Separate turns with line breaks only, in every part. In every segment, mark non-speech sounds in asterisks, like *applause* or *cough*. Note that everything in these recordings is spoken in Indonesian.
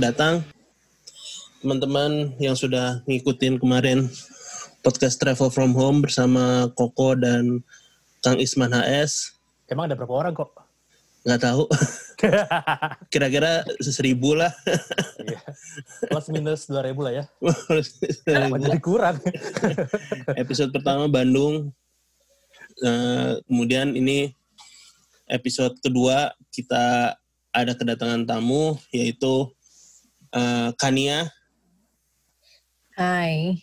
Selamat datang teman-teman yang sudah ngikutin kemarin podcast Travel from Home bersama Koko dan Kang Isman HS.
Emang ada berapa orang kok?
Nggak tahu. *laughs* Kira-kira seribu lah.
Iya. Plus minus dua ribu lah ya. Kenapa jadi kurang?
episode pertama Bandung. Eh, kemudian ini episode kedua kita ada kedatangan tamu yaitu eh, Kania.
Hai.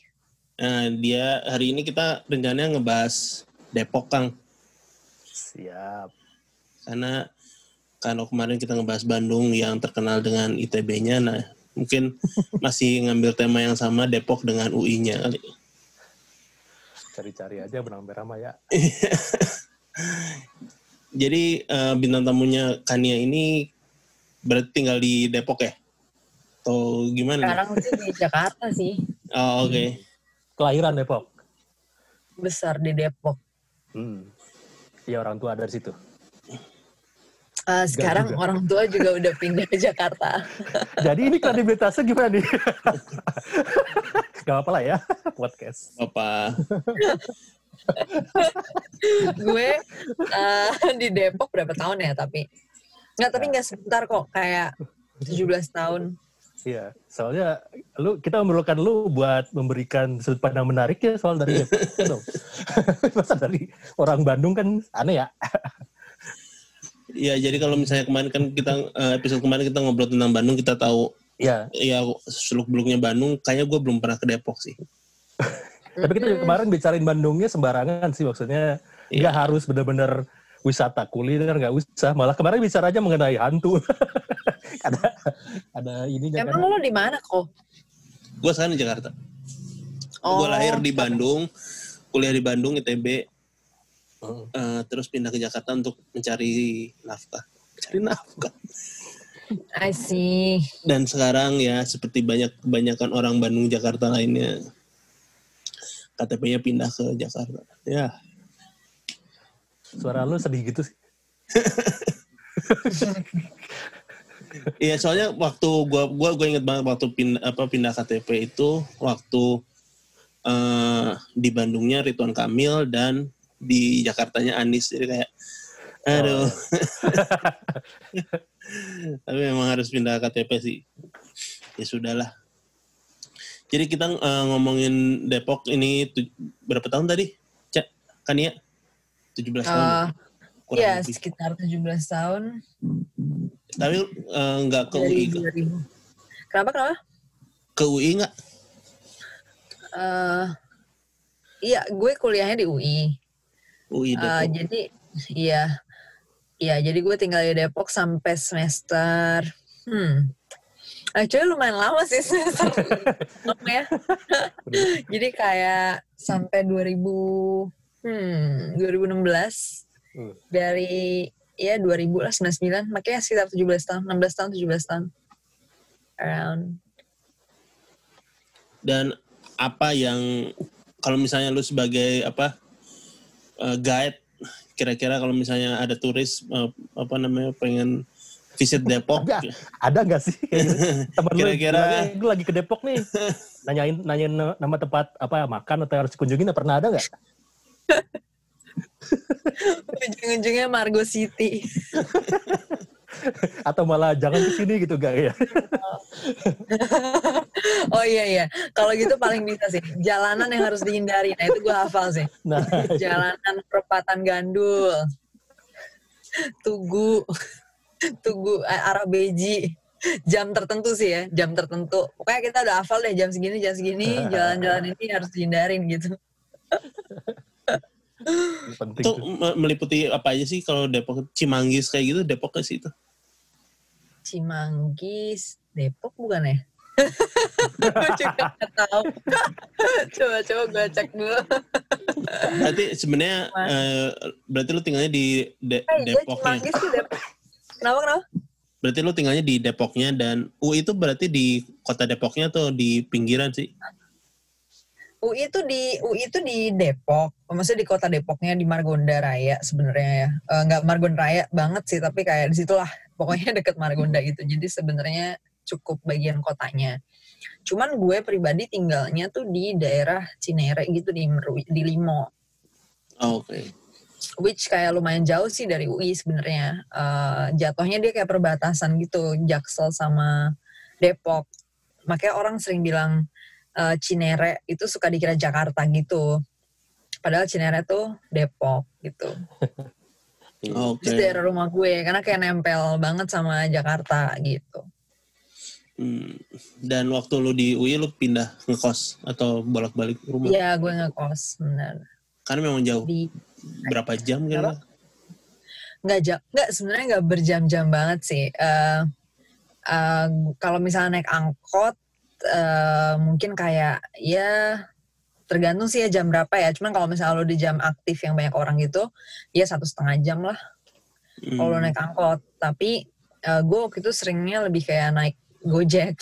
Nah, dia hari ini kita rencananya ngebahas Depok Kang.
Siap.
Karena kalau kemarin kita ngebahas Bandung yang terkenal dengan ITB-nya, nah mungkin *laughs* masih ngambil tema yang sama Depok dengan UI-nya kali.
Cari-cari aja benang merah mah ya. *laughs*
Jadi eh, bintang tamunya Kania ini berarti tinggal di Depok ya? Atau gimana? nih?
Sekarang sih di Jakarta sih.
Oh, oke.
Kelahiran Depok.
Besar di Depok.
Hmm. Iya orang tua dari situ.
Eh, sekarang
juga.
orang tua juga udah pindah ke Jakarta. *laughs*
Jadi ini kredibilitasnya gimana nih? *laughs* Gak apa-apa lah ya, podcast.
Apa?
Gue eh, di Depok berapa tahun ya tapi. Nggak, tapi nggak sebentar kok. Kayak 17 tahun.
Iya, soalnya lu kita memerlukan lu buat memberikan sudut pandang menarik ya soal dari ya dong. *laughs* Masa dari orang Bandung kan aneh ya.
Ya, jadi kalau misalnya kemarin kan kita eh, episode kemarin kita ngobrol tentang Bandung, kita tahu
Iya,
ya seluk beluknya Bandung. Kayaknya gue belum pernah ke Depok sih. *laughs*
Tapi kita kemarin bicarain Bandungnya sembarangan sih maksudnya
Iya.
nggak harus benar-benar wisata kuliner nggak usah malah kemarin bicara aja mengenai hantu *laughs* ada ada ininya
Emang
kan
lo di mana kok?
Gue sekarang di Jakarta.
Oh,
gue lahir di Bandung, kuliah di Bandung ITB,
Oh.
eh, terus pindah ke Jakarta untuk mencari nafkah. Mencari nafkah.
I see.
Dan sekarang ya seperti banyak kebanyakan orang Bandung Jakarta lainnya, KTP-nya pindah ke Jakarta. Ya,
suara lu sedih gitu sih *laughs*
Iya soalnya waktu gua gua gua inget banget waktu pindah apa pindah KTP itu waktu eh di Bandungnya Ridwan Kamil dan di Jakartanya Anies jadi kayak aduh. *laughs* Tapi memang harus pindah KTP sih. Ya sudahlah. Jadi kita eh, ngomongin Depok ini berapa tahun tadi? Cak, kan ya? 17 tahun.
Eh,
kurang
ya,
lebih.
sekitar 17 tahun.
Tapi eh, nggak ke UI,
Dari 2000. Kenapa, kenapa?
ke UI nggak?
Eh, iya, gue kuliahnya di UI.
UI
Eh,
Depok.
jadi iya iya jadi gue tinggal di Depok sampai semester hmm Actually lumayan lama sih *laughs* semester ya. *laughs* jadi kayak sampai 2000 hmm 2016
Hmm.
dari ya 2000 lah 99 makanya sekitar 17 tahun 16 tahun 17 tahun. Around.
Dan apa yang kalau misalnya lu sebagai apa eh, guide kira-kira kalau misalnya ada turis eh, apa namanya pengen visit Depok?
Ada. Ada nggak sih? *laughs* Temen lu
Kira-kira-
gue lagi ke Depok nih. *laughs* Nanyain nanyain nama tempat apa makan atau harus dikunjungin pernah ada nggak
ujung-ujungnya Margo City. *laughs*
Atau malah jangan ke sini gitu gak ya? *laughs*
Oh iya iya. Kalau gitu paling bisa sih. Jalanan yang harus dihindari. Nah itu gue hafal sih.
Nah
jalanan perempatan gandul. Tugu. Tugu eh, arah beji. Jam tertentu sih ya. Jam tertentu. Pokoknya kita udah hafal deh jam segini jam segini. *laughs* Jalan-jalan ini harus dihindarin gitu
penting
itu
tuh.
me- meliputi apa aja sih kalau Depok Cimanggis kayak gitu Depok ke situ
Cimanggis Depok bukan ya? *laughs* Gue juga nggak tahu. Coba-coba gue cek dulu.
Berarti sebenarnya eh, berarti lu tinggalnya di De-
eh iya
Depoknya?
Cimanggis tuh Depok kenapa kenapa?
Berarti lu tinggalnya di Depoknya dan UI itu berarti di kota Depoknya atau di pinggiran sih
UI itu di UI itu di Depok, maksudnya di kota Depoknya di Margonda Raya sebenarnya ya. Eh, Nggak Margonda Raya banget sih, tapi kayak di situlah pokoknya *laughs* deket Margonda gitu. Jadi sebenarnya cukup bagian kotanya. Cuman gue pribadi tinggalnya tuh di daerah Cinere gitu di Meru, di Limo.
Oh, Oke.
Which kayak lumayan jauh sih dari UI sebenarnya. Eh, jatuhnya dia kayak perbatasan gitu, Jaksel sama Depok. Makanya orang sering bilang eh, Cinere itu suka dikira Jakarta gitu. Padahal Cinere tuh Depok gitu.
Oke.
Itu daerah rumah gue karena kayak nempel banget sama Jakarta gitu.
Hmm. Dan waktu lu di UI lu pindah ngekos atau bolak-balik rumah?
Iya, gue ngekos, benar.
Karena memang jauh.
Di
Berapa jam kan?
Apa? nggak jam, nggak sebenarnya nggak berjam-jam banget sih. Eh eh, kalau misalnya naik angkot, eh, mungkin kayak ya tergantung sih ya jam berapa ya. Cuman kalau misalnya lo di jam aktif yang banyak orang gitu, ya satu setengah jam lah
Hmm.
kalau lo naik angkot. Tapi eh, gue waktu itu seringnya lebih kayak naik Gojek. *laughs*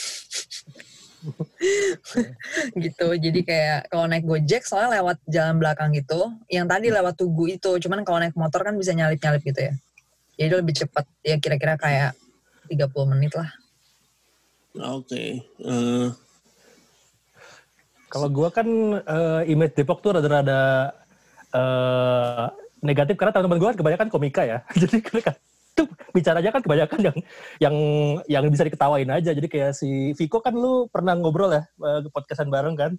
gitu jadi kayak kalau naik gojek soalnya lewat jalan belakang gitu yang tadi lewat tugu itu cuman kalau naik motor kan bisa nyalip nyalip gitu ya jadi lebih cepat ya kira-kira kayak 30 menit lah
Oke. Eh,
Kalau gua kan eh, image Depok tuh rada-rada eh, negatif karena teman-teman gua kan kebanyakan komika ya. *laughs* Jadi mereka tuh bicaranya kan kebanyakan yang yang yang bisa diketawain aja. Jadi kayak si Viko kan lu pernah ngobrol ya eh, podcastan bareng kan.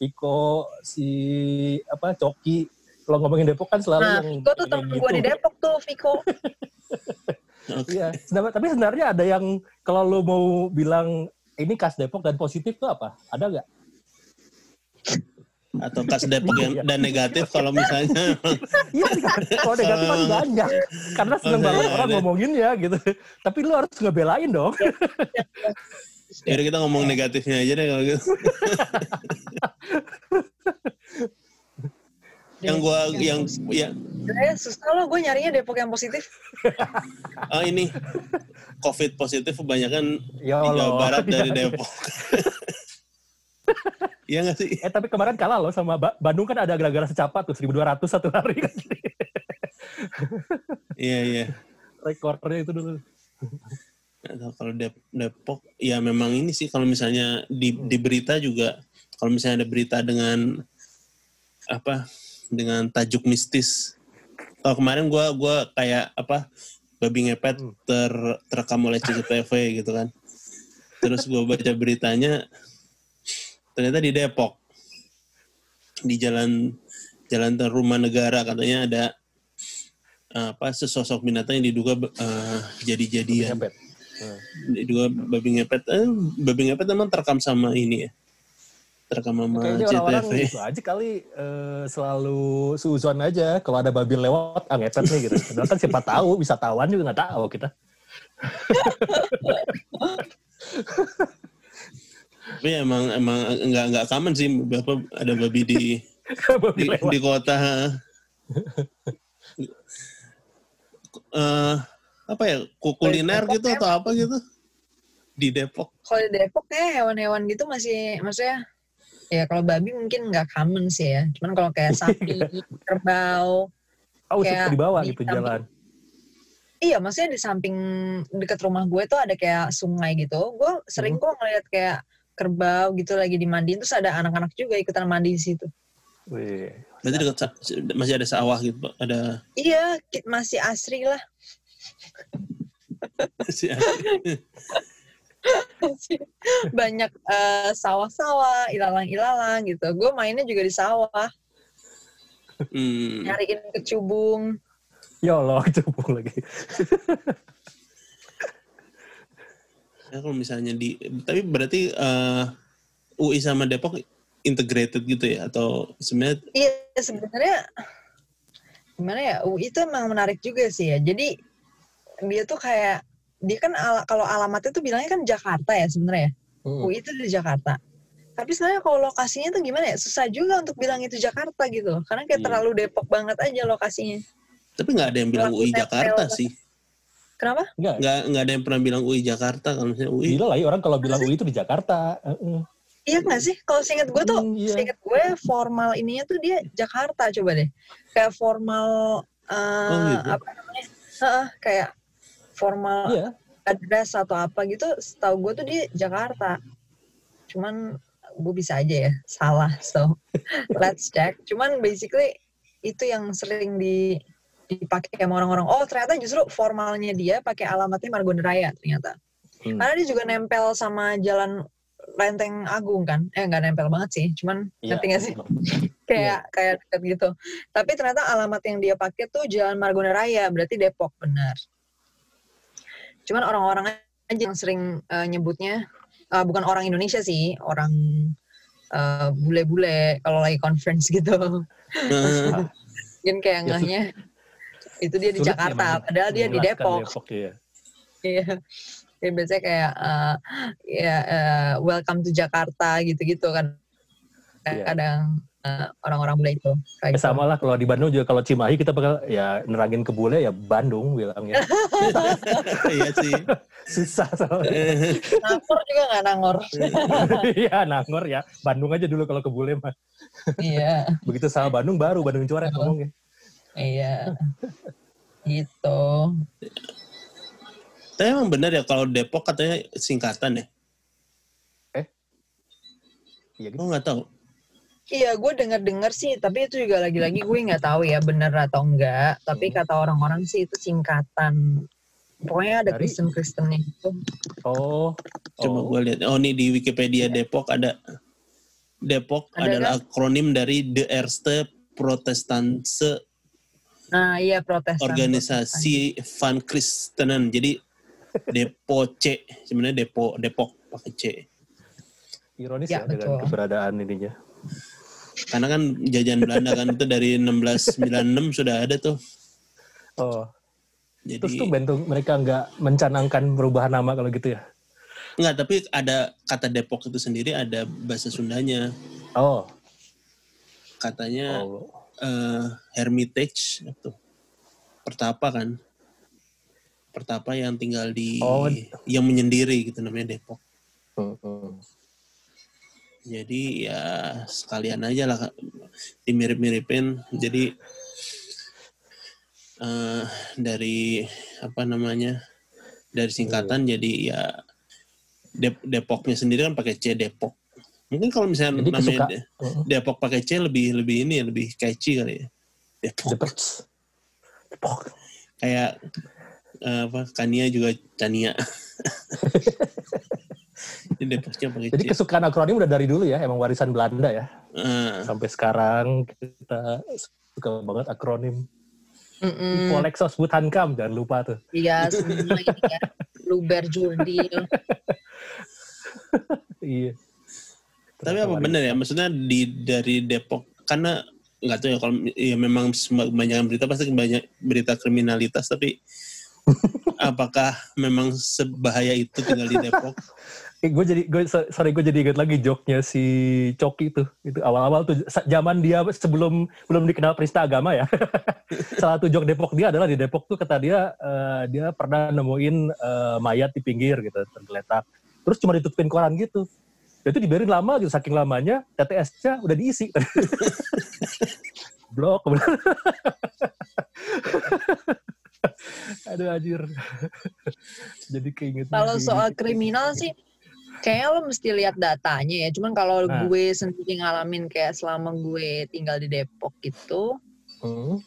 Viko si apa Coki kalau ngomongin Depok kan selalu
nah
yang
Viko tuh temen gue di
gitu.
Depok tuh Viko *laughs*
Iya, sedang- tapi sebenarnya ada yang kalau lu mau bilang ini khas Depok dan positif tuh apa? Ada nggak?
Atau kas Depok yang
Iya.
dan negatif kalau misalnya *laughs*
Iya, kalau negatif kan banyak. Karena seneng banget
ada.
orang ngomongin ya gitu. Tapi lu harus ngebelain dong. *laughs*
Yaudah kita ngomong negatifnya aja deh kalau gitu. *laughs* yang gua yang ya
Sebenarnya susah loh gue nyarinya Depok yang positif *laughs*
oh ini COVID positif kebanyakan
Ya
di Jawa. Barat *laughs* dari Depok. *laughs* Iya nggak sih?
Eh tapi kemarin kalah loh sama Ba- Bandung kan ada gara-gara secapat tuh 1200 satu hari kan.
Iya iya.
Rekornya itu dulu.
Kalau Dep- Depok ya memang ini sih kalau misalnya di di berita juga kalau misalnya ada berita dengan apa dengan tajuk mistis. Kalau kemarin gua gua kayak apa babi ngepet
Hmm.
ter terekam oleh CCTV gitu kan. Terus gua baca beritanya ternyata di Depok di jalan jalan rumah negara katanya ada apa sesosok binatang yang diduga eh, jadi-jadian
Ngepet.
diduga babi ngepet eh, babi ngepet emang terekam sama ini ya terekam sama
Kayaknya orang-orang
CTV
gitu aja kali eh, selalu suzon aja kalau ada babi lewat ah ngepet nih gitu. Padahal kan siapa tahu wisatawan juga nggak tahu kita.
tapi emang emang nggak nggak common sih berapa ada babi di *laughs*
babi
di,
lewat.
di kota eh apa ya ku- kuliner gitu atau apa gitu di Depok
kalau di Depok kayak hewan-hewan gitu masih maksudnya ya kalau babi mungkin nggak common sih ya cuman kalau kayak *laughs* sapi kerbau
Oh,
kayak
suka dibawa
di
gitu
samping-
jalan.
Iya, maksudnya di samping dekat rumah gue tuh ada kayak sungai gitu. Gue sering kok ngeliat kayak kerbau gitu lagi dimandiin, terus ada anak-anak juga ikutan mandi di situ.
Wih.
berarti dekat masih ada sawah gitu ada
Iya, masih asri lah. *laughs*
masih *laughs* *laughs*
Banyak eh, sawah-sawah, ilalang-ilalang gitu. Gue mainnya juga di sawah,
hmm.
nyariin kecubung.
Ya Allah, *laughs* cebong lagi.
Ya, kalau misalnya di tapi berarti eh, UI sama Depok integrated gitu ya atau sebenarnya
Iya, sebenarnya gimana ya? UI itu emang menarik juga sih ya. Jadi dia tuh kayak dia kan ala- kalau alamatnya tuh bilangnya kan Jakarta ya sebenarnya.
Hmm.
UI itu di Jakarta. Tapi sebenarnya kalau lokasinya tuh gimana ya? Susah juga untuk bilang itu Jakarta gitu loh. Karena kayak
Iya.
terlalu Depok banget aja lokasinya.
tapi nggak ada yang bilang
Pelaku
UI Jakarta sih
Kenapa?
Enggak,
nggak nggak ada yang pernah bilang UI Jakarta kalau misalnya UI
gila lah ya orang kalau bilang UI itu di Jakarta. Heeh.
Iya nggak sih? Kalau seinget gue tuh,
Hmm, iya.
seinget gue formal ininya tuh dia Jakarta coba deh. Kayak formal, eh
Oh, gitu.
apa namanya? Heeh, kayak formal
Iya.
address atau apa gitu setahu gue tuh di Jakarta. Cuman gue bisa aja ya salah so *laughs* let's check. Cuman basically itu yang sering di dipakai sama orang-orang. Oh ternyata justru formalnya dia pakai alamatnya Margonda Raya ternyata.
Hmm.
karena dia juga nempel sama jalan Lenteng Agung kan? Eh nggak nempel banget sih cuman
Iya.
ngerti gak sih? *laughs* Kayak kayak deket gitu. Tapi ternyata alamat yang dia pakai tuh Jalan Margonda Raya berarti Depok benar cuman orang-orang aja yang sering eh, nyebutnya eh, bukan orang Indonesia sih orang eh, bule-bule kalau lagi conference gitu
Eh,
mungkin kayak
Ya,
ngehnya itu dia di
ya
Jakarta
men-
padahal dia di Depok
Depok iya.
Iya. Ya, biasanya kayak eh, ya eh, welcome to Jakarta gitu-gitu kan.
Iya.
Kadang eh, orang-orang bule itu kayak
Ya,
gitu.
sama lah kalau di Bandung juga kalau Cimahi kita bakal ya nerangin ke bule ya Bandung bilangnya. *laughs*
Iya sih. *laughs*
Susah soalnya. *laughs*
Nangor juga nggak nangor.
Iya Nangor ya. Bandung aja dulu kalau ke bule mah.
iya,
Begitu sama Bandung baru Bandung coret
Oh.
ngomongnya.
iya. Gitu.
Tapi emang benar ya kalau Depok katanya singkatan ya?
Iya gitu.
Gue nggak tahu.
Iya, gue denger-dengar sih, tapi itu juga lagi-lagi gue nggak tahu ya bener atau enggak. Tapi
Hmm.
kata orang-orang sih itu singkatan. Pokoknya ada
Dari-
Kristen-Kristennya gitu.
Oh.
Coba
oh.
gue lihat. Oh nih di Wikipedia Depok ada Depok
Ada
adalah akronim dari De Eerste Protestantse
Nah, iya protestan.
Organisasi Van Christenen. Jadi Depo C sebenarnya Depo Depok pakai C.
Ironis
Ya,
ya, dengan keberadaan ininya.
Karena kan jajan Belanda kan itu dari 1696 sudah ada tuh.
Oh.
Jadi
Terus tuh bentuk mereka nggak mencanangkan perubahan nama kalau gitu ya?
enggak tapi ada kata Depok itu sendiri ada bahasa Sundanya.
Oh.
Katanya
oh.
eh, hermitage itu pertapa kan pertapa yang tinggal di
Oh.
yang menyendiri gitu namanya Depok
Hmm, hmm.
Jadi ya sekalian aja lah dimirip-miripin. Jadi eh, dari apa namanya dari singkatan jadi ya Dep- Depoknya sendiri kan pakai C Depok. Mungkin kalau misalnya
Jadi
namanya
kesuka-
De-
Hmm.
Depok pakai C lebih lebih ini ya, lebih catchy kali ya. Depok.
Depok. Depok.
kayak eh, apa Kania juga Cania *laughs* Jadi Depoknya pakai
Jadi kesukaan akronim udah dari dulu ya, emang warisan Belanda ya.
Eh,
Sampai sekarang kita suka banget akronim.
Mm-mm.
Polexos Butankam, jangan lupa tuh.
Iya, semua ini ya. Luber Jurdil. *laughs*
Iya.
tapi apa benar ya maksudnya di dari Depok karena nggak tahu ya kalau ya memang kebanyakan berita pasti banyak berita kriminalitas tapi *laughs* apakah memang sebahaya itu tinggal di Depok *laughs*
Eh, gue jadi gue sorry gue jadi ingat lagi joknya si Coki itu itu awal-awal tuh zaman dia sebelum belum dikenal perista agama ya. *laughs* Salah satu jok Depok dia adalah di Depok tuh kata dia eh, dia pernah nemuin eh, mayat di pinggir gitu tergeletak. Terus cuma ditutupin koran gitu. Dan itu dibiarin lama gitu saking lamanya TTS-nya udah diisi. *laughs* Blok *laughs* aduh anjir. Jadi keinget
Kalau soal kriminal sih, kayaknya lo mesti lihat datanya ya. Cuman kalau
Nah.
gue sendiri ngalamin kayak selama gue tinggal di Depok gitu,
Hmm.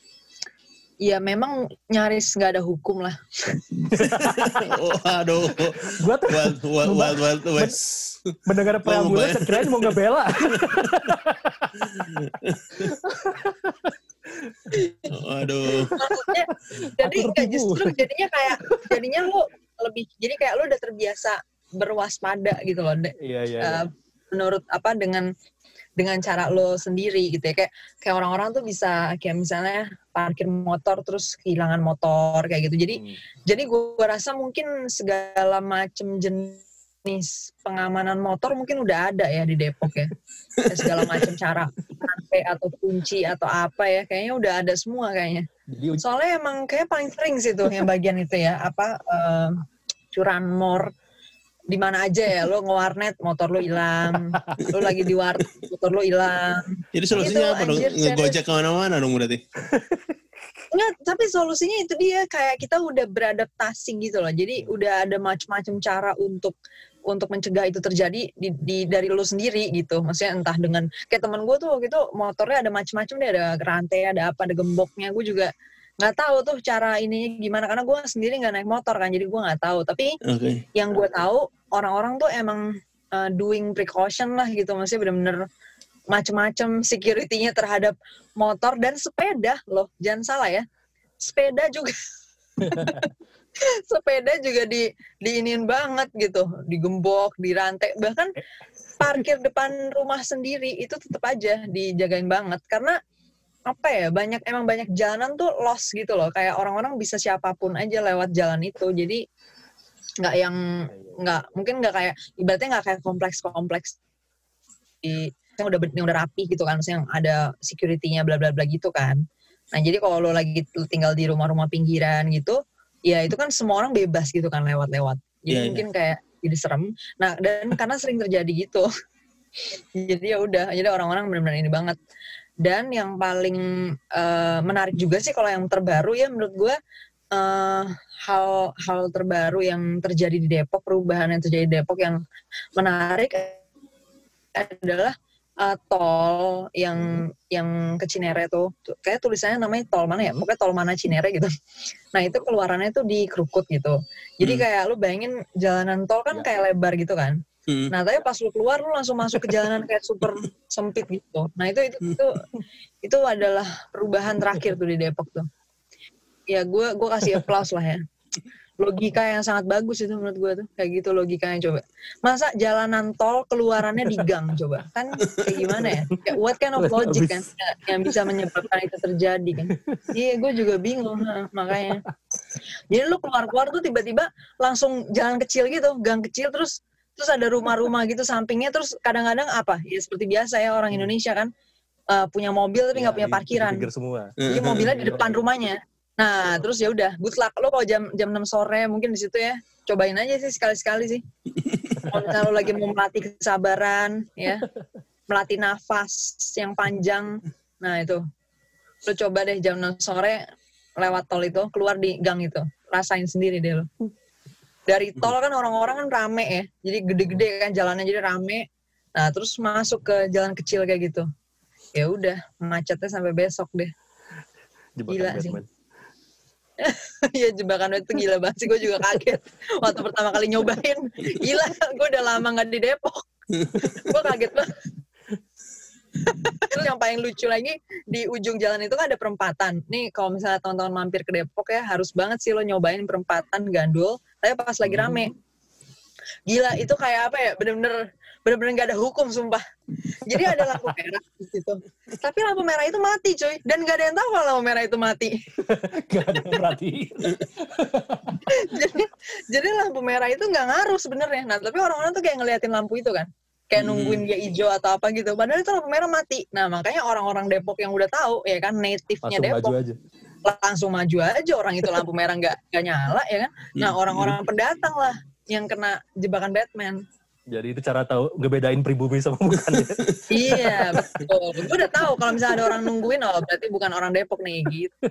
ya memang nyaris nggak ada hukum lah. *laughs*
oh, aduh
Gua tuh
wild wild wild, wild west
mendengar preambulnya kirain mau ngebela. *laughs*
aduh
Maksudnya, jadi justru jadinya kayak jadinya lo lebih jadi kayak lo udah terbiasa berwaspada gitu loh. De-
Iya iya.
eh, menurut apa dengan dengan cara lo sendiri gitu ya kayak kayak orang-orang tuh bisa kayak misalnya parkir motor terus kehilangan motor kayak gitu jadi
Hmm.
jadi gue rasa mungkin segala macam jenis pengamanan motor mungkin udah ada ya di Depok ya segala macam cara rantai atau kunci atau apa ya kayaknya udah ada semua kayaknya soalnya emang kayak paling sering sih tuh yang bagian itu ya apa eh, curanmor di mana aja ya lo ngewarnet motor lo hilang lo lagi di warnet motor lo hilang
jadi solusinya
Gitu,
apa dong ngegojek ke mana-mana dong berarti
Enggak, tapi solusinya itu dia kayak kita udah beradaptasi gitu loh. Jadi udah ada macam-macam cara untuk untuk mencegah itu terjadi di, di dari lu sendiri gitu. Maksudnya entah dengan kayak temen gue tuh gitu motornya ada macam-macam deh, ada rantai, ada apa, ada gemboknya. Gue juga nggak tahu tuh cara ini gimana karena gue sendiri nggak naik motor kan, jadi gue nggak tahu. Tapi
Oke.
yang gue tahu orang-orang tuh emang uh, doing precaution lah gitu. Maksudnya bener-bener macam-macam security-nya terhadap motor dan sepeda loh. Jangan salah ya. Sepeda juga *laughs* sepeda juga di diinin banget gitu, digembok, dirantai, bahkan parkir depan rumah sendiri itu tetap aja dijagain banget karena apa ya banyak emang banyak jalanan tuh lost gitu loh kayak orang-orang bisa siapa pun aja lewat jalan itu jadi nggak yang nggak mungkin nggak kayak ibaratnya nggak kayak kompleks kompleks di yang udah yang udah rapi gitu kan maksudnya yang ada security-nya bla bla bla gitu kan. Nah jadi kalau lo lagi tinggal di rumah-rumah pinggiran gitu ya itu kan semua orang bebas gitu kan lewat-lewat. Jadi
Iya, iya.
mungkin kayak jadi serem. Nah dan karena sering terjadi gitu *laughs* jadi ya udah jadi orang-orang benar-benar ini banget. Dan yang paling eh, menarik juga sih kalau yang terbaru ya menurut gue eh, hal hal terbaru yang terjadi di Depok perubahan yang terjadi di Depok yang menarik adalah eh, tol yang yang ke Cinere tuh Tuh, kayak tulisannya namanya tol mana ya
Hmm.
pokoknya tol mana Cinere gitu *laughs* nah itu keluarannya tuh di Krukut gitu jadi
Hmm.
kayak lu bayangin jalanan tol kan
Ya.
kayak lebar gitu kan
Hmm.
Nah, tapi pas lu keluar lu langsung masuk ke jalanan kayak super sempit gitu. Nah, itu itu itu, *laughs* itu adalah perubahan terakhir tuh di Depok tuh. Ya, gue gue kasih applause lah ya. Logika yang sangat bagus itu menurut gue tuh. Kayak gitu logikanya coba. Masa jalanan tol keluarannya di gang coba. Kan kayak gimana ya? Kayak what kind of logic kan yang bisa menyebabkan itu terjadi kan. Iya, gue juga bingung ha, makanya. Jadi lu keluar-keluar tuh tiba-tiba langsung jalan kecil gitu, gang kecil terus terus ada rumah-rumah gitu sampingnya terus kadang-kadang apa ya seperti biasa ya orang Indonesia kan eh, punya mobil tapi nggak punya parkiran
semua.
jadi mobilnya di depan *laughs* rumahnya nah terus ya udah good luck. Lo kalau jam jam 6 sore mungkin di situ ya cobain aja sih sekali-sekali sih. Kalau misalnya lo lagi mau melatih kesabaran ya melatih nafas yang panjang. Nah itu. Lo coba deh jam 6 sore lewat tol itu keluar di gang itu. Rasain sendiri deh lo. Dari tol kan orang-orang kan rame ya jadi gede-gede kan jalannya jadi rame. Nah terus masuk ke jalan kecil kayak gitu. Ya udah macetnya sampai besok deh.
Jebakan
Gila sih. *laughs* Iya jebakan itu gila banget sih gue juga kaget waktu pertama kali nyobain gila gue udah lama nggak di Depok gue kaget banget Terus yang paling lucu lagi di ujung jalan itu kan ada perempatan. Nih kalau misalnya teman-teman mampir ke Depok ya harus banget sih lo nyobain perempatan gandul. Tapi pas lagi rame, gila itu kayak apa ya? Bener-bener bener-bener nggak ada hukum sumpah. Jadi ada lampu merah di situ. Tapi lampu merah itu mati cuy. Dan nggak ada yang tahu kalau lampu merah itu mati. *laughs*
Gak ada yang perhatiin. *laughs*
jadi, jadi lampu merah itu nggak ngaruh sebenarnya. Nah tapi orang-orang tuh kayak ngeliatin lampu itu kan. Kayak
Hmm.
nungguin dia hijau atau apa gitu. Padahal itu lampu merah mati. Nah makanya orang-orang Depok yang udah tahu ya kan native-nya Depok
maju aja.
langsung maju aja orang itu lampu merah nggak nggak nyala ya kan. Nah
Hmm.
orang-orang pendatang lah yang kena jebakan Batman.
Jadi itu cara tahu ngebedain pribumi sama bukan ya. *laughs*
iya betul. Gue udah tahu kalau misalnya ada orang nungguin oh berarti bukan orang Depok nih gitu.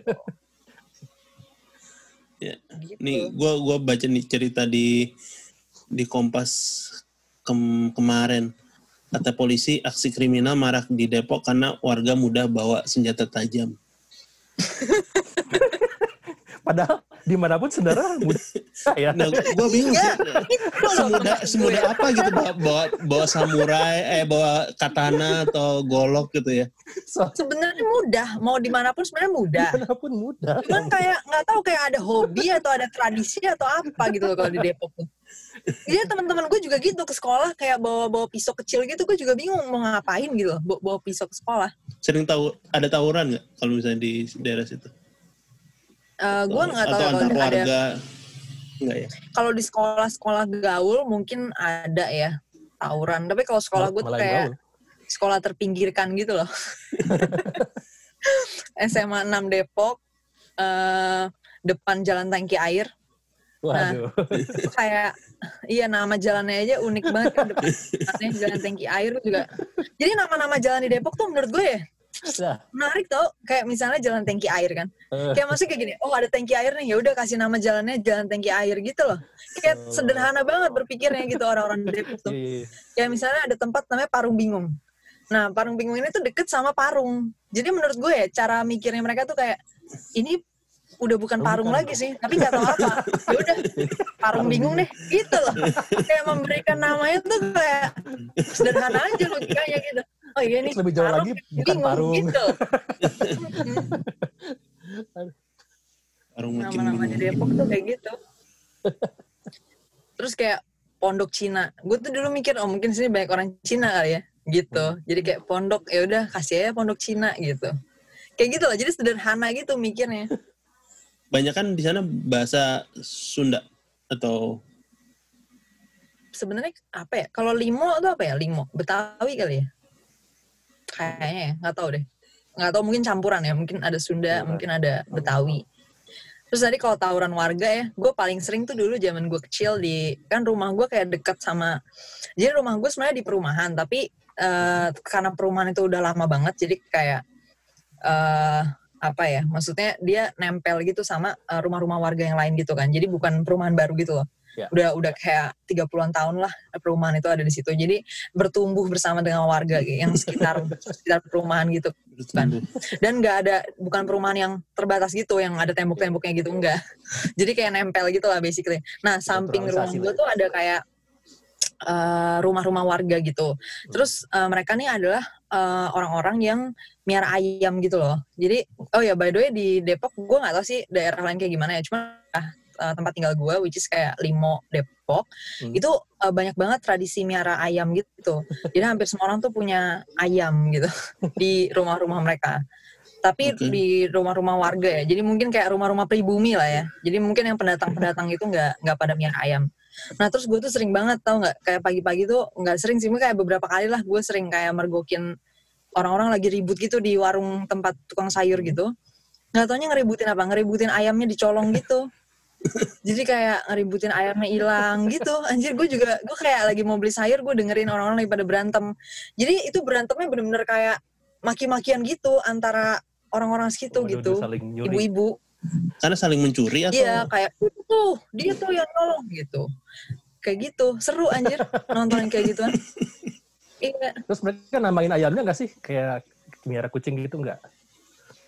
Ya.
gitu.
Nih, gua gua baca nih cerita di di Kompas kem- kemarin. Kata polisi, aksi kriminal marak di Depok karena warga mudah bawa senjata tajam. *laughs*
Padahal di mana pun saudara mudah *laughs* ya.
Nah, gua bingung sih.
Ya, itu loh
semudah
gue.
apa gitu bawa, bawa bawa samurai eh bawa katana atau golok gitu ya.
So,
Sebenarnya mudah, mau di mana pun sebenarnya mudah.
di mana pun mudah.
Cuman kayak nggak tahu kayak ada hobi atau ada tradisi atau apa gitu loh kalau di Depok tuh. Iya teman-teman gue juga gitu ke sekolah kayak bawa bawa pisau kecil gitu gue juga bingung mau ngapain gitu loh bawa, bawa pisau ke sekolah.
Sering tahu ada tawuran nggak kalau misalnya di daerah situ?
Eh gue nggak tahu kalau ada
enggak ya?
kalau di sekolah-sekolah gaul mungkin ada ya tawuran tapi kalau sekolah gue tuh kayak
gaul.
sekolah terpinggirkan gitu loh *laughs* SMA 6 Depok eh depan jalan tangki air
Waduh.
itu kayak iya nama jalannya aja unik banget kan depannya *laughs* jalan tangki air juga jadi nama-nama jalan di Depok tuh menurut gue ya
Nah,
menarik tau kayak misalnya jalan tangki air kan.
Eh,
kayak maksudnya kayak gini oh ada tangki air nih ya udah kasih nama jalannya jalan tangki air gitu loh. Kayak
Oh.
sederhana banget berpikirnya gitu orang-orang Depok tuh.
Iya, iya.
kayak misalnya ada tempat namanya Parung Bingung. Nah Parung Bingung ini tuh deket sama Parung. Jadi menurut gue ya cara mikirnya mereka tuh kayak ini udah bukan
Oh,
parung
bukan.
lagi sih tapi nggak tahu apa. Ya udah parung bingung deh gitu loh. Kayak memberikan namanya tuh kayak sederhana aja logikanya gitu oh iya nih.
Lebih jauh lagi, bukan parung.
gitu. *laughs*
Parung makin
nama-nama di. Depok tuh kayak gitu. Terus kayak pondok Cina. Gue tuh dulu mikir oh mungkin sini banyak orang Cina kali ya gitu. Jadi kayak pondok ya udah kasih aja pondok Cina gitu. Kayak gitu lah jadi sederhana gitu mikirnya.
Banyak kan di sana bahasa Sunda atau?
Sebenarnya apa ya? Kalau limo tuh apa ya? Limo. Betawi kali ya kayaknya ya nggak tahu deh. Nggak tahu mungkin campuran ya mungkin ada Sunda
Iya.
mungkin ada betawi. Terus tadi kalau tawuran warga ya gue paling sering tuh dulu zaman gue kecil di kan rumah gue kayak dekat sama jadi rumah gue sebenarnya di perumahan tapi eh, karena perumahan itu udah lama banget jadi kayak eh apa ya maksudnya dia nempel gitu sama eh, rumah-rumah warga yang lain gitu kan jadi bukan perumahan baru gitu loh
Ya.
udah udah kayak 30-an tahun lah perumahan itu ada di situ. Jadi bertumbuh bersama dengan warga yang sekitar *laughs* sekitar perumahan gitu Kan. dan nggak ada bukan perumahan yang terbatas gitu yang ada tembok-temboknya gitu enggak *laughs* jadi kayak nempel gitu lah basically. Nah samping rumah gue
ya.
tuh ada kayak eh, rumah-rumah warga gitu. Terus eh, mereka nih adalah eh, orang-orang yang miara ayam gitu loh. Jadi oh ya by the way di Depok gue nggak tahu sih daerah lain kayak gimana ya. Cuma eh, tempat tinggal gue which is kayak Limo Depok.
Hmm.
itu eh, banyak banget tradisi miara ayam gitu. Jadi hampir semua orang tuh punya ayam gitu *laughs* di rumah-rumah mereka. Tapi
Oke.
di rumah-rumah warga ya. Jadi mungkin kayak rumah-rumah pribumi lah ya. Jadi mungkin yang pendatang-pendatang itu nggak nggak pada miara ayam. Nah terus gue tuh sering banget tau nggak? Kayak pagi-pagi tuh nggak sering sih mungkin kayak beberapa kali lah gue sering kayak mergokin orang-orang lagi ribut gitu di warung tempat tukang sayur gitu. Nggak taunya ngeributin apa? Ngeributin ayamnya dicolong gitu jadi kayak ngeributin ayamnya hilang gitu. Anjir gue juga gue kayak lagi mau beli sayur gue dengerin orang-orang lagi pada berantem. Jadi itu berantemnya bener-bener kayak maki-makian gitu antara orang-orang segitu
Waduh,
gitu.
saling nyuri.
ibu-ibu.
Karena saling mencuri atau?
Iya kayak "Itu tuh dia tuh yang nolong gitu. Kayak gitu. Seru anjir nontonin kayak gituan. *laughs* Iya.
Terus mereka namain ayamnya nggak sih? Kayak miara kucing gitu nggak?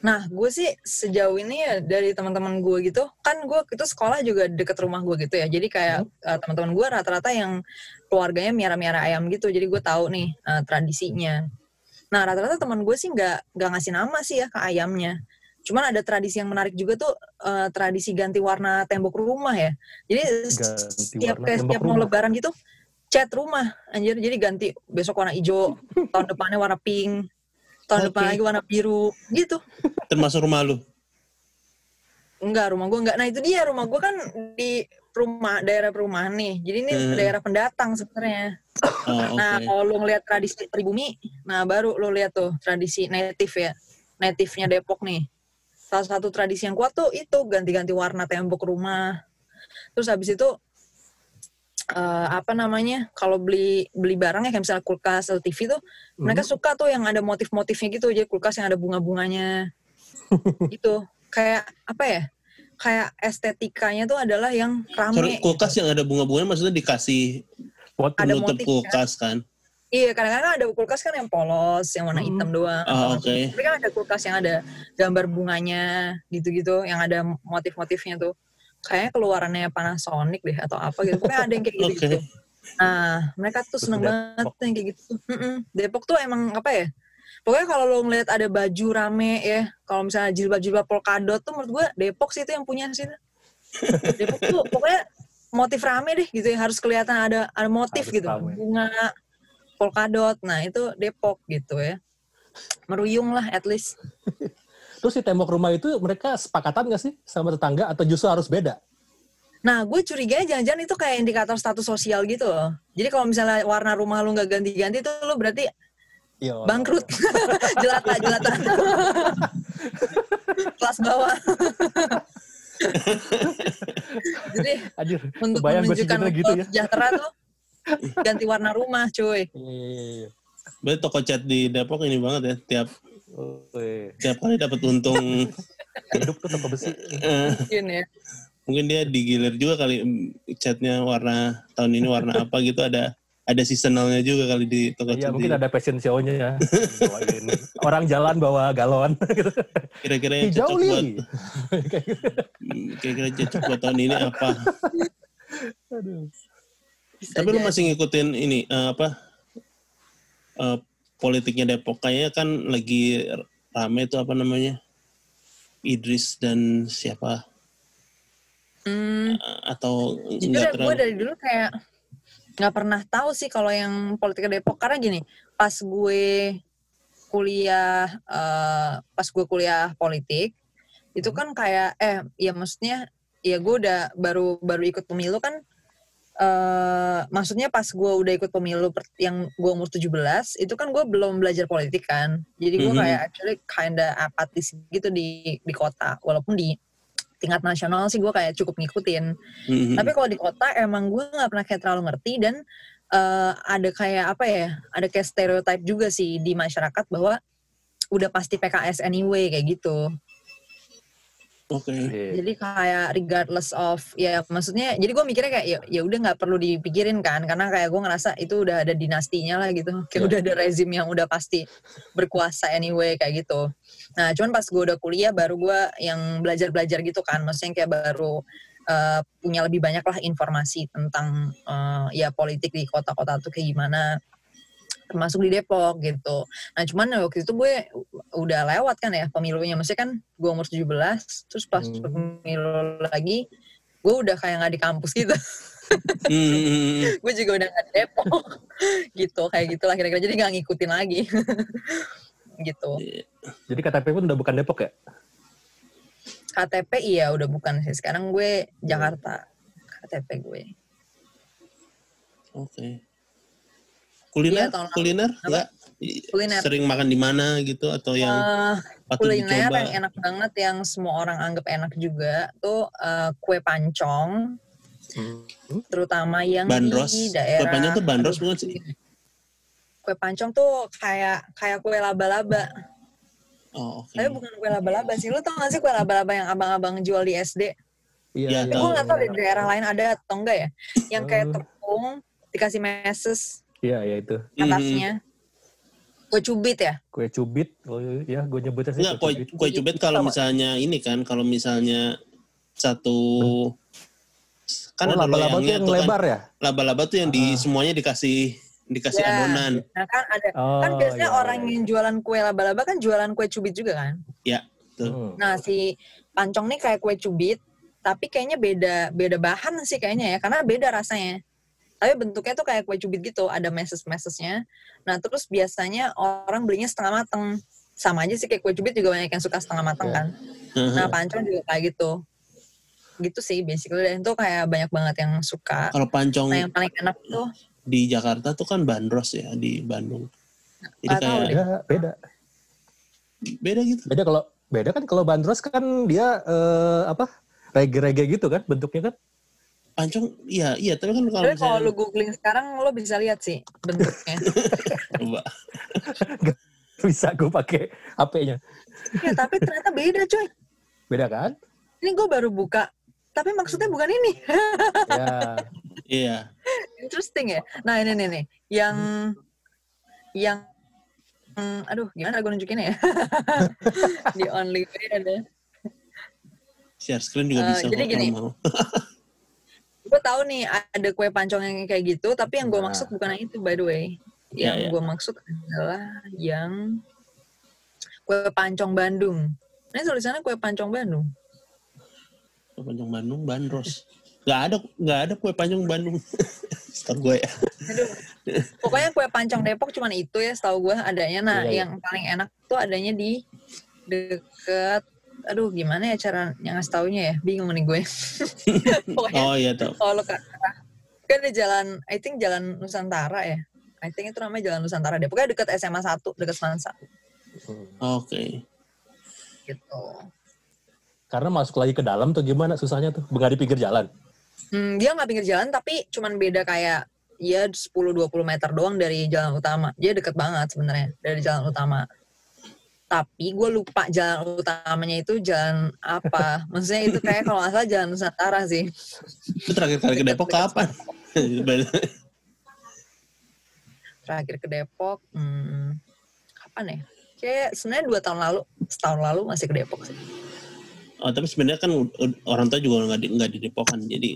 Nah, gue sih sejauh ini ya dari teman-teman gue gitu, kan gue itu sekolah juga deket rumah gue gitu ya. Jadi kayak uh, teman-teman gue rata-rata yang keluarganya miara-miara ayam gitu. Jadi gue tahu nih uh, tradisinya. Nah, rata-rata teman gue sih nggak nggak ngasih nama sih ya ke ayamnya. Cuman ada tradisi yang menarik juga tuh uh, tradisi ganti warna tembok rumah ya. Jadi
Ganti
setiap kayak setiap mau lebaran gitu cat rumah anjir. Jadi ganti besok warna hijau, *laughs* tahun depannya warna pink, tahun depan
Oke.
lagi warna biru gitu. *laughs*
termasuk rumah lu
Enggak, rumah gue enggak. Nah itu dia, rumah gue kan di rumah daerah perumahan nih. Jadi ini
Hmm.
daerah pendatang sebenarnya.
oh, oke
Nah kalau lu ngeliat tradisi pribumi, nah baru lu lihat tuh tradisi native ya. Native-nya Depok nih. Salah satu tradisi yang kuat tuh itu ganti-ganti warna tembok rumah. Terus habis itu eh, apa namanya? Kalau beli beli barang ya kayak misalnya kulkas atau TV tuh, mereka suka tuh yang ada motif-motifnya gitu. Jadi kulkas yang ada bunga-bunganya. *laughs* gitu. Kayak apa ya? Kayak estetikanya tuh adalah yang
Sorry,
rame.
kulkas yang ada bunga-bunganya maksudnya dikasih
Motif.
Ada
penutup
motifnya.
kulkas kan
Iya, kadang-kadang ada kulkas kan yang polos, yang warna
Hmm.
hitam doang.
Ah, oke.
Tapi kan ada kulkas yang ada gambar bunganya gitu-gitu, yang ada motif-motifnya tuh. Kayaknya keluarannya Panasonic deh atau apa gitu. Pokoknya ada yang kayak gitu-gitu. Nah, mereka tuh seneng
Depok.
banget yang kayak gitu. Mm-mm. Depok tuh emang apa ya? Pokoknya kalau lo ngeliat ada baju rame ya, kalau misalnya jilbab-jilbab polkadot tuh menurut gue Depok sih itu yang punya sih. *laughs* Depok tuh pokoknya motif rame deh gitu ya, harus kelihatan ada ada motif
Harus
gitu.
rame.
Bunga, polkadot, nah itu Depok gitu ya. Meruyung lah at least. *laughs*
Terus di tembok rumah itu mereka sepakatan nggak sih sama tetangga atau justru harus beda?
Nah, gue curiganya jangan-jangan itu kayak indikator status sosial gitu loh. Jadi kalau misalnya warna rumah lu nggak ganti-ganti tuh lu berarti
Iya.
bangkrut. *laughs* jelata, jelata. Kelas bawah. Jadi
Anjir,
untuk menunjukkan
gitu, gitu
lo
ya.
sejahtera tuh ganti warna rumah, cuy.
Iya, iya, iya.
berarti toko cat di Depok ini banget ya tiap
Wih,
Tiap kali dapat untung *laughs*
hidup tuh toko besi.
Mungkin ya.
mungkin dia digilir juga kali mm, catnya warna tahun ini warna *laughs* apa gitu ada ada seasonalnya juga kali di toko
Iya mungkin ada fashion show-nya ya. Orang jalan bawa galon. gitu. *laughs*
kira-kira yang
Hijau
cocok buat.
Kayak gitu.
mm, kira-kira cocok buat tahun ini apa
Aduh.
Bisa
tapi lu masih ngikutin ini eh, apa eh, politiknya Depok kayaknya kan lagi rame itu apa namanya? Idris dan siapa?
Hmm,
Eh, atau
jujur ya gue dari dulu kayak nggak pernah tahu sih kalau yang politik Depok. Karena gini pas gue kuliah eh, pas gue kuliah politik itu kan kayak eh ya maksudnya ya gue udah baru baru ikut pemilu kan eh maksudnya pas gue udah ikut pemilu yang gue umur 17 itu kan gue belum belajar politik kan jadi gue
Mhm.
kayak actually kinda apatis gitu di di kota walaupun di tingkat nasional sih gue kayak cukup ngikutin
Mhm.
tapi kalau di kota emang gue nggak pernah kayak terlalu ngerti dan eh, ada kayak apa ya ada kayak stereotype juga sih di masyarakat bahwa udah pasti PKS anyway kayak gitu
oke
Iya.
jadi kayak regardless of ya maksudnya jadi gue mikirnya kayak ya ya udah nggak perlu dipikirin kan karena kayak gue ngerasa itu udah ada dinastinya lah gitu kayak
Iya.
udah ada rezim yang udah pasti berkuasa anyway kayak gitu nah cuman pas gue udah kuliah baru gue yang belajar belajar gitu kan maksudnya kayak baru eh, punya lebih banyak lah informasi tentang eh, ya politik di kota-kota tuh kayak gimana termasuk di Depok gitu. Nah cuman waktu itu gue udah lewat kan ya pemilunya. Maksudnya kan gue umur 17, terus pas
Hmm.
pemilu lagi, gue udah kayak nggak di kampus gitu.
Mhm. *laughs*
gue juga udah nggak di Depok *laughs* gitu. Kayak gitu lah kira-kira. Jadi nggak ngikutin lagi. *laughs* gitu.
Jadi KTP pun udah bukan Depok ya?
KTP iya udah bukan sih. Sekarang gue Jakarta. KTP gue.
oke kuliner?
Tahun lalu.
kuliner? nggak?
Kuliner.
sering makan di mana gitu atau yang
Eh,
patut
kuliner
dicoba
yang enak banget yang semua orang anggap enak juga tuh eh, kue pancong. Terutama yang
bandros?
Di
kue
daerah
panjang tuh bandros bukan sih.
Kue pancong tuh kayak kayak kue laba-laba.
Oh oke.
Tapi bukan kue laba-laba sih. Lu tau gak sih kue laba-laba yang abang-abang jual di SD
Iya,
Eh,
tahu.
gue gak tau di daerah lain ada atau enggak ya. Yang kayak
Oh.
tepung dikasih meses
Iya, iya itu.
atasnya kue cubit ya
Kue cubit, oh iya gue nyebutnya sih
Enggak, kue, kue cubit kalau misalnya ini kan, kalau misalnya satu kan
oh,
ada
laba-laba tuh yang
tuh kan.
lebar ya?
Laba-laba tuh yang di semuanya dikasih dikasih
Ya.
adonan.
nah kan ada
Oh,
kan biasanya
iya,
orang
iya.
yang jualan kue laba-laba kan jualan kue cubit juga kan
Tuh.
Hmm.
Nah si pancong nih kayak kue cubit, tapi kayaknya beda beda bahan sih kayaknya ya, karena beda rasanya. Tapi bentuknya tuh kayak kue cubit gitu, ada meses-mesesnya. Nah terus biasanya orang belinya setengah mateng. Sama aja sih kayak kue cubit juga banyak yang suka setengah mateng
Iya.
kan. Nah pancong juga kayak gitu. Gitu sih basically dan itu kayak banyak banget yang suka.
Kalau pancong
Nah yang paling enak tuh
di Jakarta tuh kan bandros ya di Bandung. Jadi kayak.
Beda, beda.
beda gitu.
Beda kalau beda kan kalau bandros kan dia eh, apa? Rege-rege gitu kan bentuknya kan?
Pancong iya iya tapi kan kalau
tapi kalau
misalnya
lu googling sekarang lo bisa lihat sih bentuknya. *laughs*
coba
Bisa gue pakai HP-nya.
ya tapi ternyata beda coy.
Beda kan?
Ini gue baru buka, tapi maksudnya bukan ini. *laughs*
Ya.
iya.
Interesting ya. Nah ini nih nih, yang yang hmm, aduh gimana gue nunjukinnya ya? *laughs* Di only way ada.
Share screen juga
Eh,
bisa
jadi
kok
gini. Gue tahu nih ada kue pancong yang kayak gitu, tapi yang gue
Nah.
maksud bukan yang itu by the way.
Iya,
Yang
iya.
gue maksud adalah yang kue pancong Bandung. Ini tulisannya kue pancong Bandung.
Kue pancong Bandung bandros. Gak ada gak ada kue pancong Bandung. *laughs* Setahu gue ya.
Aduh. Pokoknya kue pancong Depok cuman itu ya setahu gue adanya. Nah,
Iya, iya.
yang paling enak tuh adanya di deket aduh gimana ya cara yang ngasih taunya ya bingung nih gue *laughs* pokoknya
Oh iya tau.
kalau ke arah kan di jalan I think jalan Nusantara ya I think itu namanya jalan Nusantara deh pokoknya deket SMA 1 deket Semansa
Oke.
gitu
Karena masuk lagi ke dalam tuh gimana susahnya tuh? Nggak di pinggir jalan.
hmm, dia nggak pinggir jalan tapi cuman beda kayak ya 10-20 meter doang dari jalan utama dia deket banget sebenarnya dari jalan utama tapi gue lupa jalan utamanya itu jalan apa maksudnya itu kayak kalau nggak salah jalan Nusantara sih
Itu terakhir kali ke Depok kapan?
terakhir ke Depok hmm, kapan ya kayak sebenarnya dua tahun lalu setahun lalu masih ke Depok sih
oh, tapi sebenarnya kan orang tua juga nggak di, nggak di Depok kan, jadi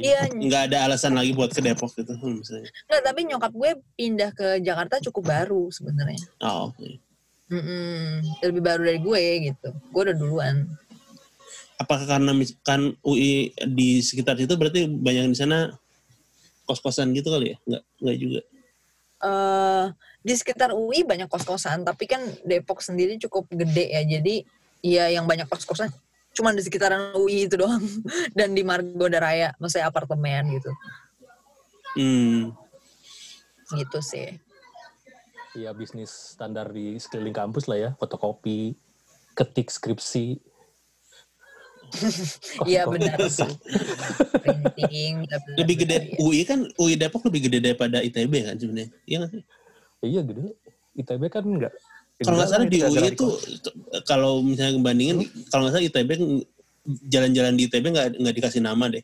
iya
nggak ada alasan lagi buat ke Depok gitu misalnya.
nggak tapi nyokap gue pindah ke Jakarta cukup baru sebenarnya
Oh, oke.
Mm-mm, lebih baru dari gue gitu gue udah duluan
Apakah karena mis- kan UI di sekitar situ berarti banyak di sana kos-kosan gitu kali ya? Nggak, nggak juga.
eh di sekitar UI banyak kos-kosan, tapi kan Depok sendiri cukup gede ya. Jadi ya yang banyak kos-kosan cuman di sekitaran UI itu doang *laughs* dan di Margonda Raya, maksudnya apartemen gitu.
Hmm.
Gitu sih.
Iya bisnis standar di sekeliling kampus lah ya, fotokopi, ketik skripsi. *laughs*
Iya benar sih. Printing,
Lebih gede
iya.
UI kan UI Depok lebih gede daripada ITB kan sebenarnya. Iya nggak sih?
Iya gede. ITB kan enggak.
Kalau nggak salah di UI itu kalau misalnya bandingin kalau nggak salah ITB jalan-jalan di ITB nggak nggak dikasih nama deh.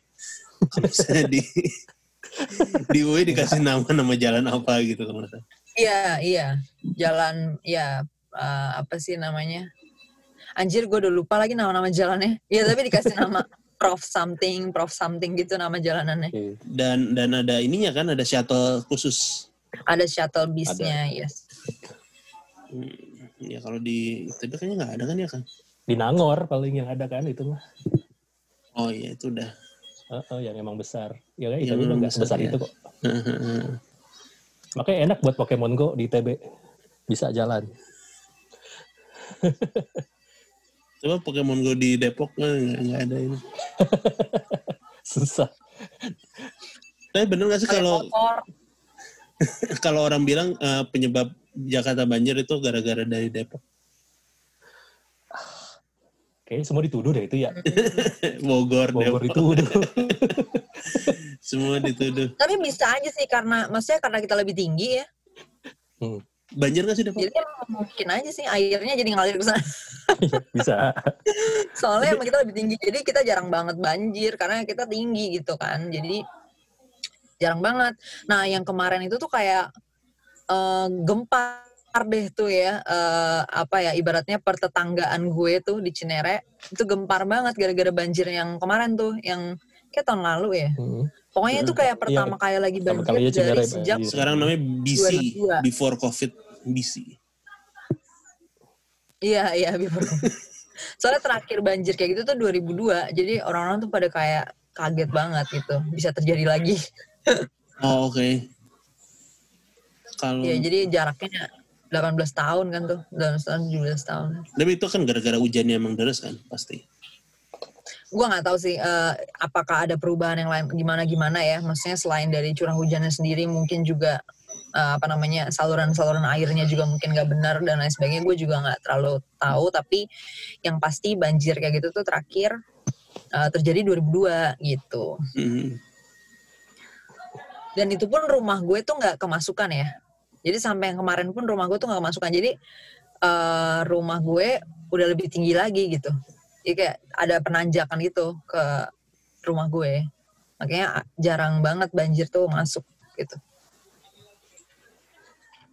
Kalau misalnya di *laughs* di UI dikasih nama nama jalan apa gitu kalau nggak salah.
Iya, iya. Jalan ya eh, apa sih namanya? Anjir gue udah lupa lagi nama-nama jalannya. Iya, tapi dikasih nama *laughs* Prof something, Prof something gitu nama jalanannya.
Dan dan ada ininya kan ada shuttle khusus.
Ada shuttle bisnya, yes.
Hmm, ya kalau di ITB kayaknya nggak ada kan ya kan?
Di Nangor paling yang ada kan itu mah.
Oh iya itu udah.
Heeh, yang emang besar. Ya kan ITB nggak
besar,
sebesar
ya.
itu kok. Makanya enak buat Pokemon Go di ITB. Bisa jalan.
Coba Pokemon Go di Depok nggak ada ini. *laughs*
Susah.
Tapi bener nggak sih kalau *laughs* kalau orang bilang eh, penyebab Jakarta banjir itu gara-gara dari Depok?
Kayaknya semua dituduh deh itu ya. *laughs*
Bogor,
Bogor
Depok,
dituduh. *laughs*
semua dituduh.
Tapi bisa aja sih karena maksudnya karena kita lebih tinggi ya.
Hmm,
Banjir nggak sih Depok?
Jadi mungkin aja sih airnya jadi ngalir ke sana. *laughs*
bisa.
Soalnya emang kita lebih tinggi. Jadi kita jarang banget banjir karena kita tinggi gitu kan. Jadi jarang banget. Nah, yang kemarin itu tuh kayak eh, gempar deh tuh ya. eh, apa ya ibaratnya pertetanggaan gue tuh di Cinere itu gempar banget gara-gara banjir yang kemarin tuh yang kayak tahun lalu ya.
Hmm.
Pokoknya itu kayak pertama kali lagi banjir dari sejak
banjir.
Sekarang namanya BC,
2002.
before COVID BC.
Iya, iya before COVID. *laughs* Soalnya terakhir banjir kayak gitu tuh 2002. Jadi orang-orang tuh pada kayak kaget banget gitu. Bisa terjadi lagi.
Oh oke. Kalau
Iya, jadi jaraknya 18 tahun kan tuh. 18 tahun, 17 tahun.
tapi itu kan gara-gara hujannya emang deras kan pasti.
Gua nggak tahu sih eh, apakah ada perubahan yang lain gimana-gimana ya. Maksudnya selain dari curah hujannya sendiri mungkin juga eh, apa namanya saluran-saluran airnya juga mungkin nggak benar dan lain sebagainya. Gue juga nggak terlalu tahu. Tapi yang pasti banjir kayak gitu tuh terakhir eh, terjadi 2002 gitu.
Hmm.
dan itu pun rumah gue tuh nggak kemasukan ya jadi sampai yang kemarin pun rumah gue tuh nggak kemasukan jadi eh, rumah gue udah lebih tinggi lagi gitu jadi kayak ada penanjakan gitu ke rumah gue makanya jarang banget banjir tuh masuk gitu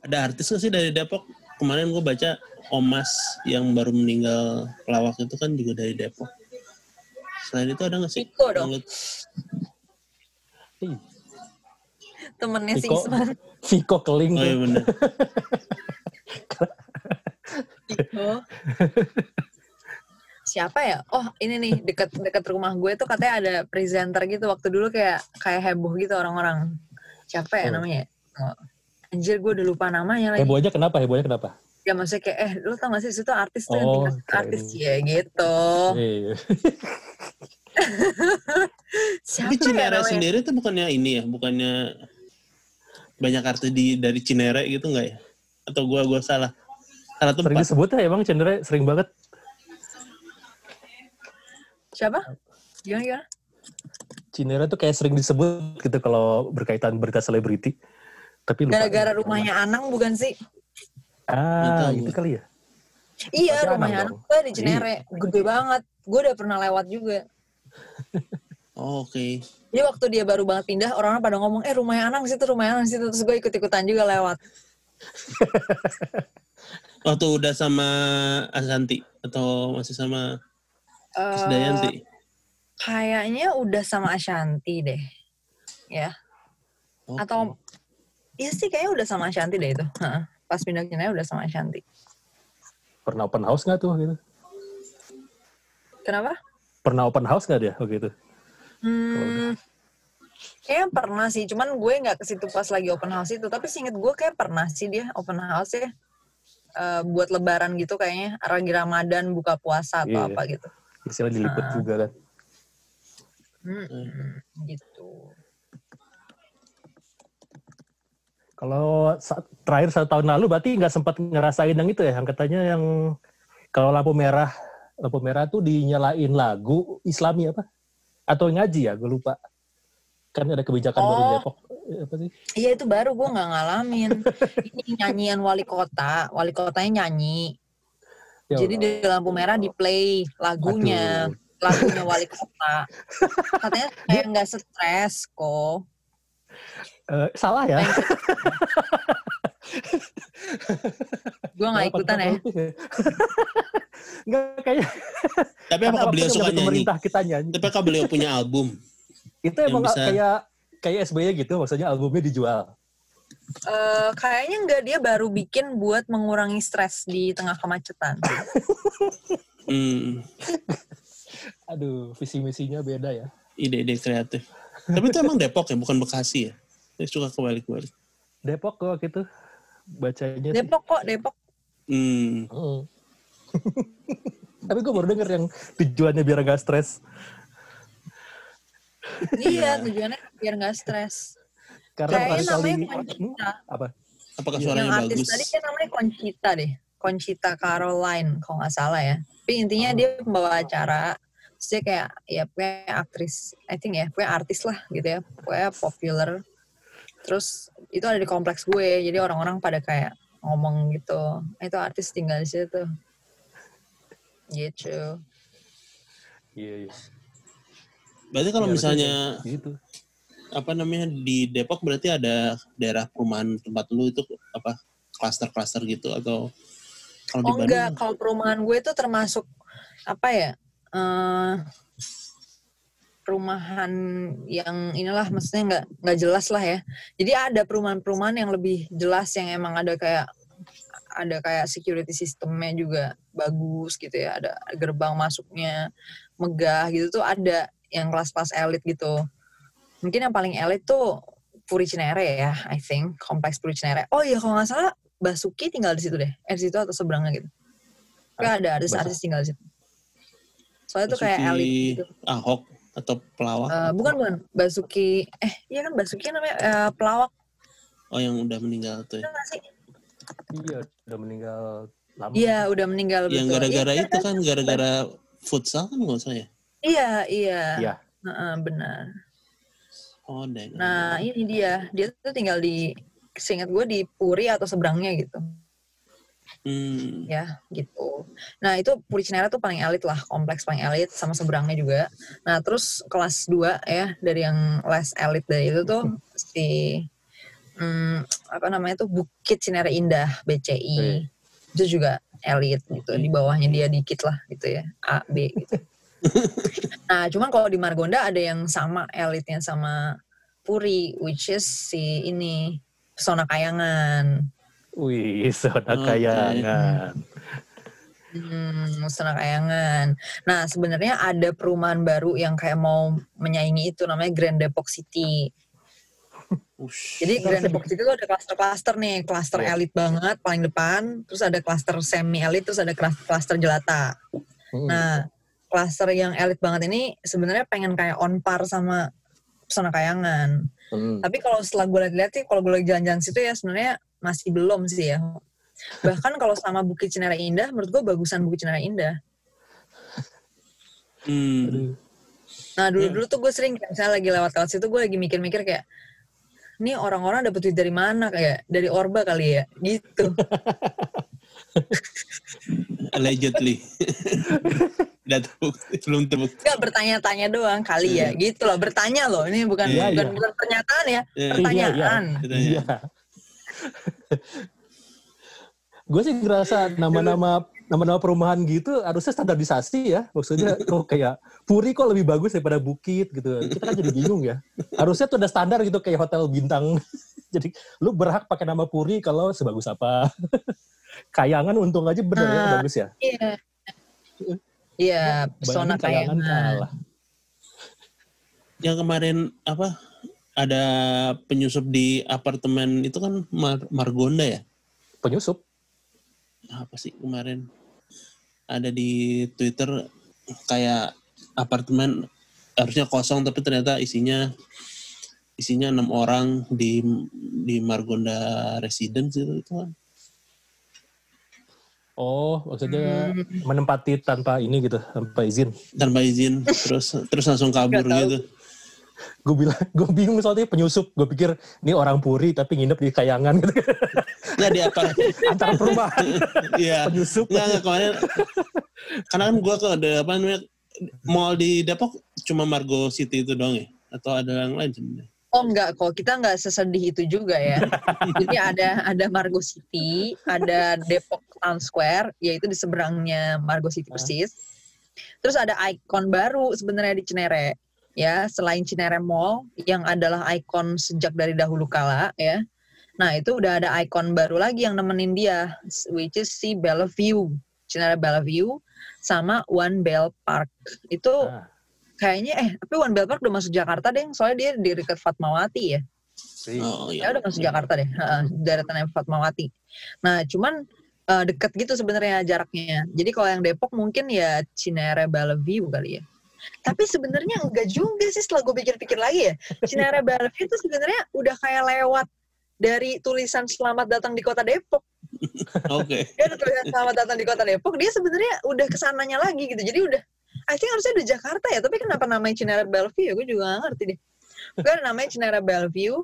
Ada artis nggak sih dari Depok? Kemarin gue baca Omas yang baru meninggal pelawak itu kan juga dari Depok. Selain itu ada nggak sih?
Iko dong.
Ih,
temennya si
Viko.
Isman
Viko keling
Oh iya bener.
Iko. siapa ya oh ini nih dekat dekat rumah gue tuh katanya ada presenter gitu waktu dulu kayak kayak heboh gitu orang-orang siapa ya
Oh.
namanya Oh. Anjir gue udah lupa namanya lagi.
Hebohnya kenapa? Hebohnya kenapa?
Ya maksudnya kayak eh lu tau gak sih situ artis tuh yang
Oh,
tinggal
keren.
artis ya gitu.
Iya. *laughs*
Siapa
Tapi
ya
sendiri tuh bukannya ini ya, bukannya banyak artis di dari Cinere gitu nggak ya? Atau gua gua salah? Salah
Sering
tempat.
disebut ya emang Cendera sering banget.
Siapa? Gimana gimana?
Cinere tuh kayak sering disebut gitu kalau berkaitan berita selebriti. Tapi lupa.
Gara-gara rumahnya Anang bukan sih?
Ah,
Nggak tahu.
itu kali ya.
Iya,
Pasti
rumahnya
Anang
gue di Cinere. Gede banget. Gue udah pernah lewat juga. *laughs*
Oh, Oke.
Jadi waktu dia baru banget pindah, orang-orang pada ngomong, eh rumahnya Anang situ, rumahnya Anang situ. Terus gue ikut-ikutan juga lewat. *laughs*
Waktu udah sama Asanti atau masih sama
Eh,
Dayanti?
kayaknya udah sama Ashanti deh. Ya.
Oke.
Atau, iya sih kayaknya udah sama Ashanti deh itu. Heeh. Pas pindah ke udah sama Ashanti.
Pernah open house nggak tuh gitu?
Kenapa?
Pernah open house nggak dia waktu itu?
Hmm, kayaknya pernah sih, cuman gue nggak ke situ pas lagi open house itu. Tapi seinget gue kayak pernah sih dia open house ya. Eh, buat lebaran gitu kayaknya, lagi Ramadan buka puasa atau
Iya.
apa gitu.
Istilahnya diliput
Ah.
juga kan.
Hmm, gitu.
Kalau terakhir satu tahun lalu berarti nggak sempat ngerasain yang itu ya, yang katanya yang kalau lampu merah, lampu merah tuh dinyalain lagu Islami apa? Atau ngaji ya, gue lupa. Kan ada kebijakan baru
Oh.
Depok. Eh, Apa sih?
Iya itu baru gue nggak ngalamin. *laughs* Ini nyanyian wali kota, wali kotanya nyanyi.
Ya
Jadi di lampu merah di play lagunya,
Aduh.
lagunya wali kota. *laughs* Katanya kayak nggak stres kok.
Eh, salah ya. *laughs* *laughs*
Gue nggak ikutan ya.
Enggak *laughs* kayak
Tapi apakah beliau suka nyanyi?
pemerintah kita nyanyi.
Tapi apakah beliau punya album?
Itu emang
bisa-
kayak kayak SBY gitu, maksudnya albumnya dijual.
Eh, kayaknya enggak dia baru bikin buat mengurangi stres di tengah kemacetan. *laughs*
Hmm,
Aduh, visi misinya beda ya.
ide-ide kreatif. Tapi itu emang Depok ya, bukan Bekasi ya? Saya suka kebalik-balik.
Depok kok gitu bacanya. sih.
Depok kok, Depok.
Hmm.
Mm. *laughs* Tapi gue baru denger yang tujuannya biar gak stres.
iya, tujuannya biar nggak stres.
Karena
Kayaknya namanya
kali
Conchita.
apa?
Apakah
Yang
suaranya
artis
bagus?
tadi kan namanya Conchita deh. Conchita Caroline, kalau nggak salah ya. Tapi intinya dia pembawa acara. Terus dia kayak, ya pokoknya aktris. I think ya, pokoknya artis lah gitu ya. Pokoknya popular. Terus itu ada di kompleks gue. Jadi orang-orang pada kayak ngomong gitu. "Ah, Itu artis tinggal di situ. Gitu.
Iya, iya.
Berarti kalau
Iya,
misalnya
Gitu.
apa namanya di Depok berarti ada daerah perumahan tempat lu itu apa klaster-klaster gitu atau kalau di
Oh enggak,
Bandung
kalau perumahan gue itu termasuk apa ya? eh perumahan yang inilah maksudnya nggak nggak jelas lah ya. Jadi ada perumahan-perumahan yang lebih jelas yang emang ada kayak ada kayak security sistemnya juga bagus gitu ya. Ada gerbang masuknya megah gitu tuh ada yang kelas-kelas elit gitu. Mungkin yang paling elit tuh Puri Cinere ya, I think kompleks Puri Cinere. Oh iya kalau nggak salah Basuki tinggal di situ deh, eh di situ atau seberangnya gitu. Kayak ada artis-artis tinggal di situ. Soalnya tuh kayak
Basuki
elit gitu.
Ahok atau pelawak
Eh, bukan bukan Basuki, eh iya kan Basuki namanya eh, pelawak
oh yang udah meninggal tuh ya.
Iya, udah meninggal lama.
Iya udah meninggal
yang gara-gara
Iya,
itu kan gara-gara futsal kan nggak usah ya
Iya iya.
Iya.
Heeh, benar.
oh deng
Nah ini dia, dia tuh tinggal di, seingat gue di Puri atau seberangnya gitu.
Hmm.
ya gitu. Nah itu Puri Cinere tuh paling elit lah, kompleks paling elit sama seberangnya juga. Nah terus kelas 2 ya dari yang less elit dari itu tuh si hmm, apa namanya tuh Bukit Cinere Indah BCI
Oke.
itu juga elit gitu. Di bawahnya dia dikit lah gitu ya A B gitu. *laughs* nah cuman kalau di Margonda ada yang sama elitnya sama Puri, which is si ini Pesona Kayangan.
Wih, *laughs* soda
Oke.
kayangan.
Hmm, Musnah Kayangan. Nah, sebenarnya ada perumahan baru yang kayak mau menyaingi itu namanya Grand Depok City.
Ush.
Jadi Grand Depok City itu ada klaster-klaster nih, klaster
Iya.
elit banget paling depan, terus ada klaster semi elit, terus ada klas- klaster jelata.
Hmm.
Nah, klaster yang elit banget ini sebenarnya pengen kayak on par sama Pesona Kayangan.
Hmm.
Tapi kalau setelah gue lihat-lihat sih, kalau gue lagi jalan-jalan situ ya sebenarnya masih belum sih ya. Bahkan kalau sama Bukit Cinere Indah, menurut gue bagusan Bukit Cinere Indah.
Hmm.
Nah dulu-dulu tuh gue sering kayak misalnya lagi lewat-lewat situ gue lagi mikir-mikir kayak, ini orang-orang dapet duit dari mana kayak dari Orba kali ya, gitu. *laughs*
Allegedly. *laughs* Udah terbukti, belum terbukti.
Enggak bertanya-tanya doang kali ya. Gitu loh, bertanya loh. Ini bukan
Iya,
bukan,
iya.
bukan pernyataan ya,
Iya.
pertanyaan.
Iya.
Iya. Gue sih ngerasa nama-nama nama-nama perumahan gitu harusnya standarisasi ya. Maksudnya kok kayak Puri kok lebih bagus daripada Bukit gitu. Kita kan jadi bingung ya. Harusnya tuh ada standar gitu kayak hotel bintang. *laughs* jadi lu berhak pakai nama Puri kalau sebagus apa. *laughs* Kayangan untung aja bener ya
Ah.
bagus ya.
Iya. Iya, pesona
kayangan. kalah.
Yang kemarin apa? Ada penyusup di apartemen itu kan Mar- Margonda ya?
Penyusup.
Apa sih kemarin? Ada di Twitter kayak apartemen harusnya kosong tapi ternyata isinya isinya enam orang di di Margonda Residence itu, itu kan.
Oh, maksudnya
Hmm.
menempati tanpa ini gitu, tanpa izin.
tanpa izin terus terus langsung kabur gitu.
Gue bilang, *laughs* gue bingung soalnya penyusup. Gue pikir ini orang puri tapi nginep di kayangan gitu. *laughs*
Nggak di apa?
Antara perumahan *laughs*
Iya.
penyusup.
Nggak, nggak kemarin. Karena kan gua ke ada apa namanya mall di Depok cuma Margo City itu doang ya? Atau ada yang lain sebenarnya?
Oh enggak kok, kita enggak sesedih itu juga ya. Jadi ada ada Margo City, ada Depok Town Square, yaitu di seberangnya Margo City
Ah.
persis. Terus ada ikon baru sebenarnya di Cinere. Ya, selain Cinere Mall yang adalah ikon sejak dari dahulu kala ya. Nah, itu udah ada ikon baru lagi yang nemenin dia, which is si Bellevue. Cinere Bellevue sama One Bell Park. Itu
Ah,
kayaknya eh tapi One Bell Park udah masuk Jakarta deh, soalnya dia di dekat Fatmawati ya.
Oh
Ya
iya.
udah masuk Jakarta deh, Heeh, daerah Fatmawati. Nah cuman eh, deket gitu sebenarnya jaraknya. Jadi kalau yang Depok mungkin ya Cinere Bellevue kali ya. Tapi sebenarnya enggak juga sih setelah gue pikir-pikir lagi ya. Cinere Bellevue itu sebenarnya udah kayak lewat dari tulisan selamat datang di kota Depok.
Oke. *laughs*
Dia ada tulisan selamat datang di kota Depok, dia sebenarnya udah ke sananya lagi gitu. Jadi udah, I think harusnya udah Jakarta ya, tapi kenapa namanya Cinere Bellevue ya? Gue juga gak ngerti deh. Gue namanya Cinere Bellevue.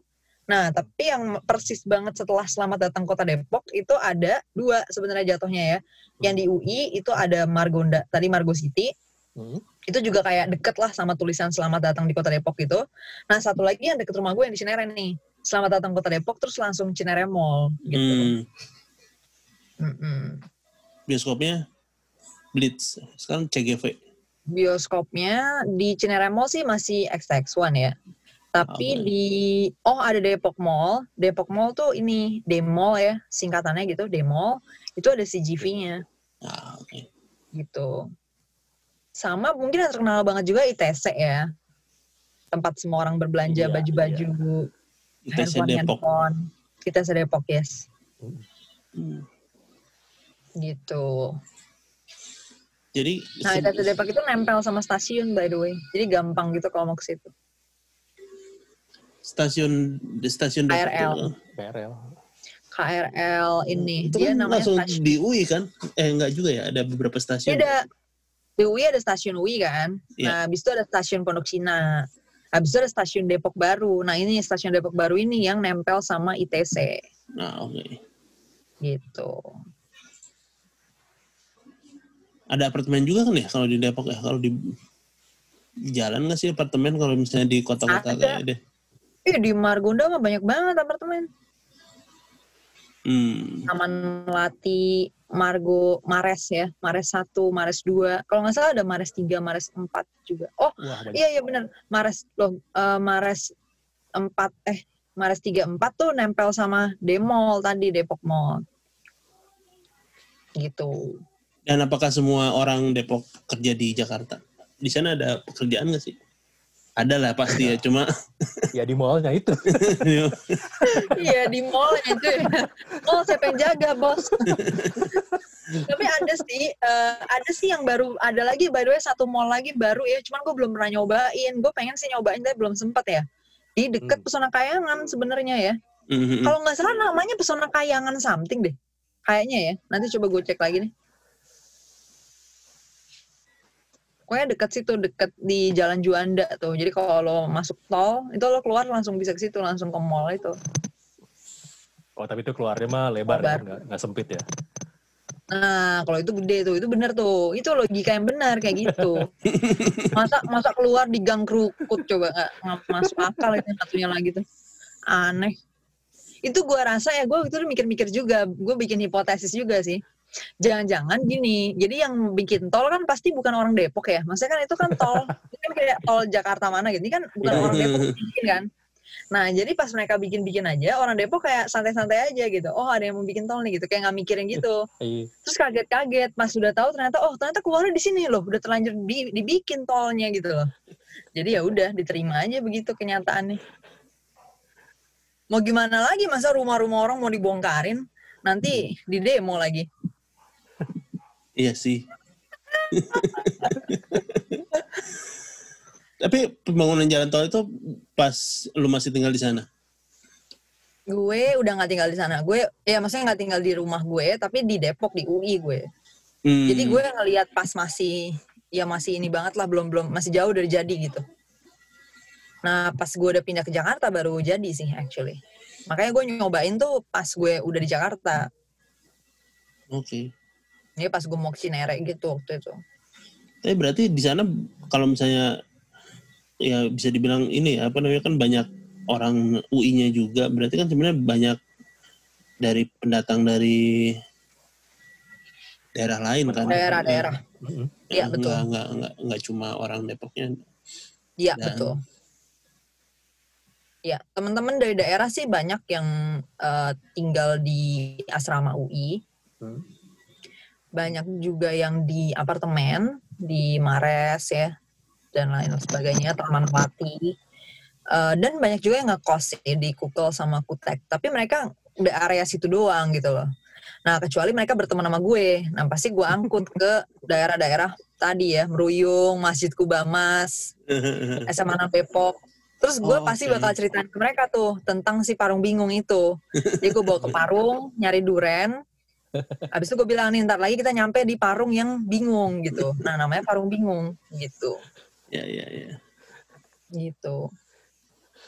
Nah, tapi yang persis banget setelah selamat datang kota Depok itu ada dua sebenarnya jatuhnya ya. Yang di UI itu ada Margonda, tadi Margo City.
Hmm.
Itu juga kayak deket lah sama tulisan selamat datang di kota Depok itu. Nah, satu lagi yang deket rumah gue yang di Cinere nih. Selamat datang kota Depok, terus langsung Cinere Mall gitu.
Hmm,
Mm-mm.
bioskopnya Blitz. Sekarang CGV.
bioskopnya di Cinere Mall sih masih XX1 ya. Tapi
Oke.
di oh ada Depok Mall. Depok Mall tuh ini Demall ya, singkatannya gitu, Demall. Itu ada CGV-nya
Ah, oke.
gitu. Sama mungkin yang terkenal banget juga ITC ya. Tempat semua orang berbelanja
Iya,
baju-baju,
ITC
handphone,
Depok.
handphone. ITC Depok, yes.
Hmm.
Gitu.
Jadi
Nah, ITC Depok itu nempel sama stasiun by the way. Jadi gampang gitu kalau mau ke situ.
stasiun di stasiun Depok
KRL.
PRL.
KRL ini
itu
dia
kan
namanya
langsung
stasiun
di UI kan? Eh enggak juga ya, ada beberapa stasiun.
Ada di UI ada stasiun UI kan.
Iya.
Nah, habis itu ada stasiun Pondok Cina. Habis itu ada stasiun Depok Baru. Nah, ini stasiun Depok Baru ini yang nempel sama ITC
Nah, oke.
gitu.
Ada apartemen juga kan ya kalau di Depok ya? Kalau di jalan nggak sih apartemen kalau misalnya di kota-kota kayak deh?
Ih, di Margonda mah banyak banget apartemen.
Hmm.
Taman Melati, Margo, Mares ya. Mares 1, Mares 2. Kalau nggak salah ada Mares 3, Mares 4 juga. Oh,
Wah, banyak.
iya iya benar. Mares loh, eh, Mares 4 eh Mares 3 4 tuh nempel sama Demall tadi Depok Mall. Gitu.
Dan apakah semua orang Depok kerja di Jakarta? Di sana ada pekerjaan nggak sih? Ada lah pasti ya, cuma *laughs*
Ya di mallnya itu.
Iya di mallnya itu ya. Mall siapa yang jaga bos? Tapi ada sih, eh, ada sih yang baru, ada lagi by the way satu mall lagi baru ya. Cuman gue belum pernah nyobain. Gue pengen sih nyobain tapi belum sempet ya. Di deket
Hmm.
Pesona Kayangan sebenarnya ya.
Mhm.
Kalau nggak salah namanya Pesona Kayangan something deh. Kayaknya ya. Nanti coba gue cek lagi nih. Pokoknya deket situ, deket di Jalan Juanda tuh. Jadi kalau lo masuk tol, itu lo keluar langsung bisa ke situ, langsung ke mall itu.
Oh tapi itu keluarnya mah lebar ya,
Lebar.
nggak, nggak sempit ya.
Nah, kalau itu gede tuh, itu bener tuh. Itu logika yang benar kayak gitu. *laughs* Masa masa keluar di gang kerukut coba nggak masuk akal itu satunya lagi tuh. Aneh. Itu gua rasa ya, gua itu mikir-mikir juga, gue bikin hipotesis juga sih. Jangan-jangan gini, jadi yang bikin tol kan pasti bukan orang Depok ya. Maksudnya kan itu kan tol, itu *laughs* kan kayak tol Jakarta mana gitu. Ini kan bukan orang Depok yang bikin kan. Nah, jadi pas mereka bikin-bikin aja, orang Depok kayak santai-santai aja gitu. Oh, ada yang mau bikin tol nih gitu, kayak nggak mikirin gitu. *laughs*
Iya.
Terus kaget-kaget pas sudah tahu ternyata oh ternyata keluarnya di sini loh, udah terlanjur di- dibikin tolnya gitu loh. Jadi ya udah diterima aja begitu kenyataannya. Mau gimana lagi masa rumah-rumah orang mau dibongkarin, nanti di demo lagi.
Iya sih. Tapi pembangunan jalan tol itu pas lu masih tinggal di sana.
Gue udah nggak tinggal di sana. Gue ya maksudnya nggak tinggal di rumah gue, tapi di Depok di UI gue.
Hmm.
Jadi gue ngelihat pas masih ya masih ini banget lah belum belum masih jauh dari jadi gitu. Nah pas gue udah pindah ke Jakarta baru jadi sih actually. Makanya gue nyobain tuh pas gue udah di Jakarta.
Oke.
Ini pas gue mau ke Cinere gitu waktu itu.
Tapi berarti di sana kalau misalnya ya bisa dibilang ini ya apa namanya kan banyak orang UI-nya juga. Berarti kan sebenarnya banyak dari pendatang dari daerah lain kan.
Daerah-daerah. Iya betul.
Nggak, nggak, nggak cuma orang Depoknya.
Iya betul. Ya teman-teman dari daerah sih banyak yang eh, tinggal di asrama UI.
Hmm.
Banyak juga yang di apartemen di Mares ya dan lain sebagainya Taman Melati Eh, dan banyak juga yang ngekos ya, di Kukel sama Kutek. Tapi mereka udah area situ doang gitu loh. Nah kecuali mereka berteman sama gue. Nah pasti gue angkut ke daerah-daerah tadi ya Meruyung Masjid Kubamas SMA *laughs* 6 Depok terus gue
Oh,
pasti
oke.
bakal ceritain ke mereka tuh tentang si Parung Bingung itu. Jadi gue bawa ke Parung nyari duren Habis itu gue bilang nih, ntar lagi kita nyampe di parung yang bingung gitu. Nah namanya parung bingung gitu.
ya ya ya.
Gitu.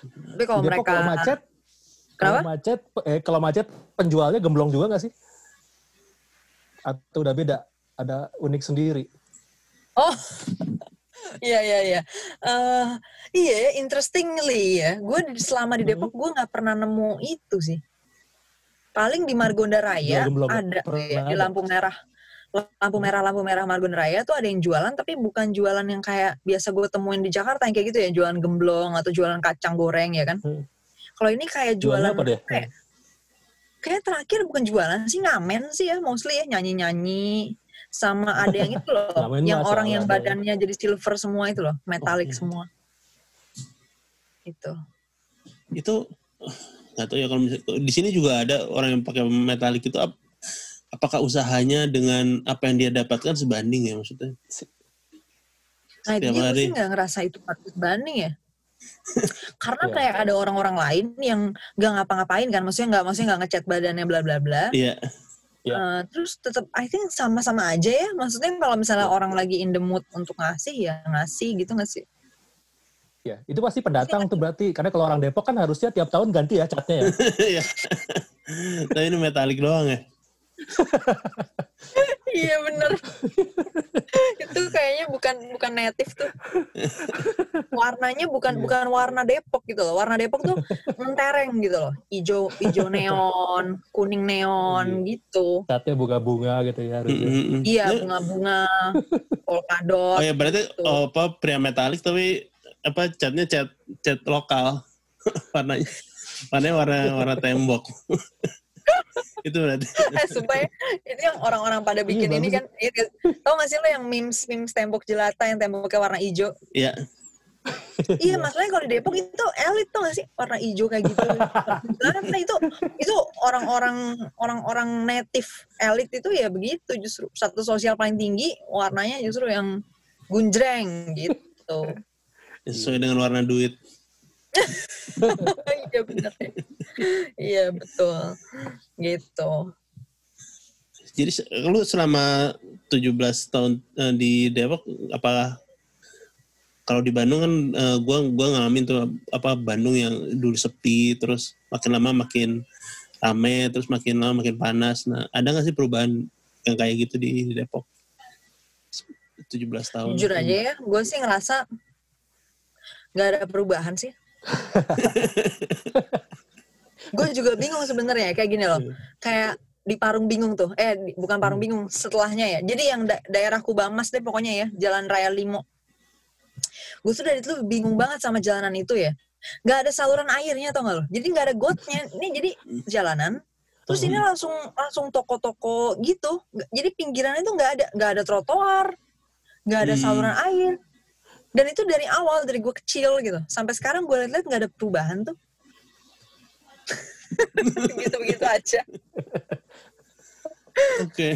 Tapi kalau
Di Depok
mereka...
kalau macet,
Kenapa?
kalau macet, eh kalau macet penjualnya gemblong juga nggak sih? Atau udah beda? Ada unik sendiri.
Oh, *laughs* iya iya iya. Eh, iya, interestingly ya, gue selama di Depok gue nggak pernah nemu itu sih. Paling di Margonda Raya
ya?
ada ya, di lampu merah. Lampu merah lampu merah Margonda Raya tuh ada yang jualan tapi bukan jualan yang kayak biasa gue temuin di Jakarta yang kayak gitu ya, jualan gemblong atau jualan kacang goreng ya kan.
Hmm.
Kalau ini kayak
Jualnya
jualan
apa deh?
kayak, kayak terakhir bukan jualan sih ngamen sih ya mostly ya nyanyi-nyanyi sama ada yang itu loh *laughs*
Ngamen
yang orang yang
ada ya.
badannya jadi silver semua itu loh metalik
Oke.
semua itu
Itu nggak tahu ya kalau misalnya di sini juga ada orang yang pakai metalik itu ap- apakah usahanya dengan apa yang dia dapatkan sebanding ya maksudnya?
nah
Setiap
dia
hari.
sih nggak ngerasa itu patut banding ya *laughs* karena
Iya.
kayak ada orang-orang lain yang nggak ngapa-ngapain kan maksudnya nggak maksudnya nggak ngecat badannya bla bla bla
Iya.
Iya.
Eh, terus tetap I think sama-sama aja ya maksudnya kalau misalnya
Iya.
orang lagi in the mood untuk ngasih ya ngasih gitu nggak sih
Ya, itu pasti pendatang tuh berarti. Karena kalau orang Depok kan harusnya tiap tahun ganti ya catnya ya. *laughs*
Iya. Tapi ini metalik doang ya. *laughs*
Iya bener. itu kayaknya bukan bukan native tuh. Warnanya bukan
Iya.
bukan warna Depok gitu loh. Warna Depok tuh mentereng gitu loh. Ijo ijo neon, kuning neon gitu.
Catnya bunga-bunga gitu ya harusnya.
Iya bunga-bunga, polkadot.
Oh ya berarti
gitu.
oh, apa pria metalik tapi apa catnya cat cat lokal *laughs* warnanya warnanya warna warna tembok *laughs* itu berarti
Eh, *laughs* sumpah ya, itu yang orang-orang pada bikin
Iya,
ini
bagus.
kan. Iya, tau gak sih lo yang memes memes tembok jelata yang temboknya warna hijau?
ya
Iya, masalahnya kalau di Depok itu elit tuh gak sih warna hijau kayak gitu. Karena itu itu orang-orang orang-orang native elit itu ya begitu justru satu sosial paling tinggi warnanya justru yang gunjreng gitu.
Sesuai dengan warna duit *laughs*
iya benar. Iya betul. Gitu.
jadi lu selama 17 tahun eh, di Depok apakah kalau di Bandung kan eh, gua gua ngalamin tuh apa Bandung yang dulu sepi terus makin lama makin rame terus makin lama makin panas nah ada nggak sih perubahan yang kayak gitu di Depok 17 tahun
Jujur aja ya, gue sih ngerasa nggak ada perubahan sih. *laughs* gue juga bingung sebenarnya kayak gini loh, kayak di Parung Bingung tuh, eh di- bukan Parung Bingung, setelahnya ya. Jadi yang da- daerah Kubamas deh pokoknya ya, Jalan Raya Limo. Gue tuh dari itu bingung banget sama jalanan itu ya. Nggak ada saluran airnya tau gak lo? Jadi nggak ada gotnya. Ini jadi jalanan. Terus ini langsung langsung toko-toko gitu. Jadi pinggirannya itu nggak ada nggak ada trotoar, nggak ada
Hmm.
saluran air. Dan itu dari awal dari gue kecil gitu. Sampai sekarang gue liat-liat nggak ada perubahan tuh. *laughs* Gitu-gitu aja.
oke.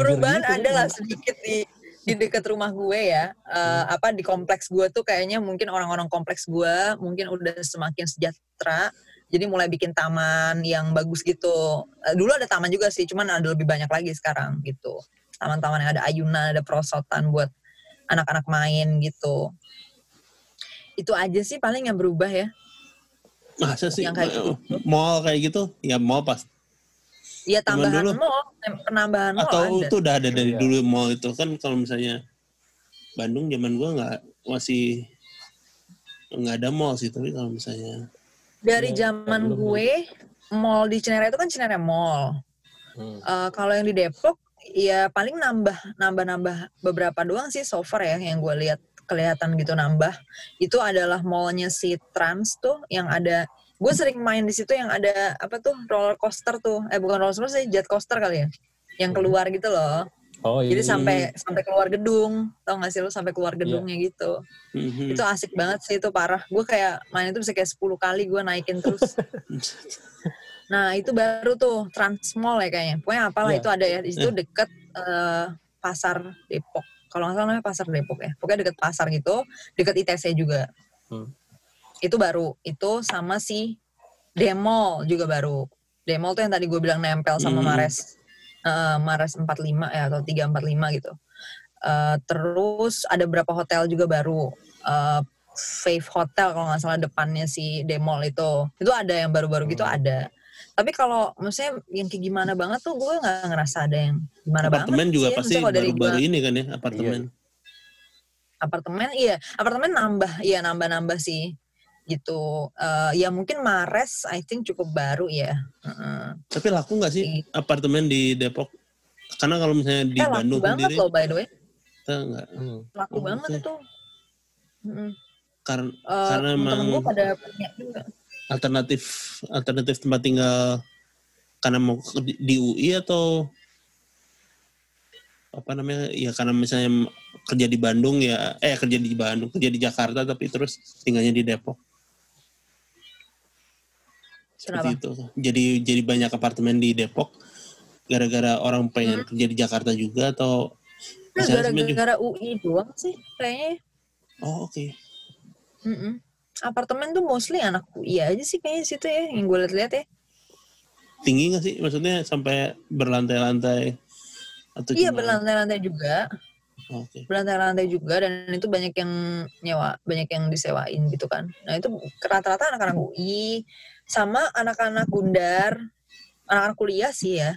Perubahan
gitu,
ada lah sedikit di di dekat rumah gue ya. Eh, apa di kompleks gue tuh kayaknya mungkin orang-orang kompleks gue mungkin udah semakin sejahtera. Jadi mulai bikin taman yang bagus gitu. Eh, dulu ada taman juga sih cuman ada lebih banyak lagi sekarang gitu taman-taman yang ada ayunan ada perosotan buat anak-anak main gitu. Itu aja sih paling yang berubah ya.
Masa sih?
Yang kayak gitu.
mall kayak gitu? Ya mall pas.
Iya
Zaman
tambahan
dulu.
mall. Penambahan mall
atau
ada.
itu udah ada dari
Iya.
dulu mall itu. Kan kalau misalnya Bandung zaman gua nggak masih nggak ada mall sih tapi kalau misalnya
dari
Ya,
zaman gue mall di Cinere itu kan Cinere Mall.
Hmm.
Eh, kalau yang di Depok ya paling nambah nambah nambah beberapa doang sih so far ya yang gue lihat kelihatan gitu nambah. Itu adalah mallnya si Trans tuh yang ada gue sering main di situ yang ada apa tuh roller coaster tuh. Eh bukan roller coaster sih jet coaster kali ya yang
Hmm.
keluar gitu loh.
Oh iya.
jadi sampai sampai keluar gedung tau gak sih lo sampai keluar gedungnya gitu.
Mhm.
itu asik banget sih itu parah. Gue kayak main itu bisa kayak 10 kali gue naikin terus *laughs* nah itu baru tuh Trans Mall ya kayaknya. Pokoknya apalah
Iya.
itu ada ya. Di situ deket eh, pasar Depok. Kalau nggak salah namanya pasar Depok ya. Pokoknya deket pasar gitu deket ITC juga.
Hmm.
itu baru. Itu sama si Demol juga baru. Demol tuh yang tadi gue bilang nempel sama
Hmm.
Mares eh, Mares 45 ya atau 345 gitu. Eh, terus ada beberapa hotel juga baru. Eh, Fave Hotel kalau nggak salah depannya si Demol itu. Itu ada yang baru-baru gitu
Hmm.
ada tapi kalau maksudnya yang kayak gimana banget tuh gue nggak ngerasa ada yang gimana
apartemen
banget
juga
sih.
pasti
Maksudnya kalau dari
baru-baru ini kan ya apartemen
apartemen iya apartemen nambah iya nambah-nambah sih gitu Eh, ya mungkin Mares I think cukup baru ya Heeh.
tapi laku nggak sih
Iya.
apartemen di Depok karena kalau misalnya di
eh laku
Bandung
banget
sendiri
loh by the way
kita nggak
Hmm.
laku
Oh,
banget itu Mm-mm.
karena
Eh,
Karena emang-
gue pada punya juga
alternatif alternatif tempat tinggal karena mau di, di UI atau apa namanya? Ya karena misalnya kerja di Bandung ya eh kerja di Bandung kerja di Jakarta tapi terus tinggalnya di Depok. Seperti
Kenapa?
itu. Jadi jadi banyak apartemen di Depok. Gara-gara orang pengen kerja di Jakarta juga atau
Nah,
juga-
gara-gara UI doang sih kayaknya.
Oh oke.
Mm-mm. Apartemen tuh mostly anak UI aja sih kayaknya situ ya yang gue lihat-lihat ya.
Tinggi nggak sih? Maksudnya sampai berlantai-lantai atau
iya berlantai-lantai juga.
Oh, oke.
Berlantai-lantai juga dan itu banyak yang nyewa banyak yang disewain gitu kan. Nah itu rata-rata anak-anak UI sama anak-anak Gundar anak-anak kuliah sih ya.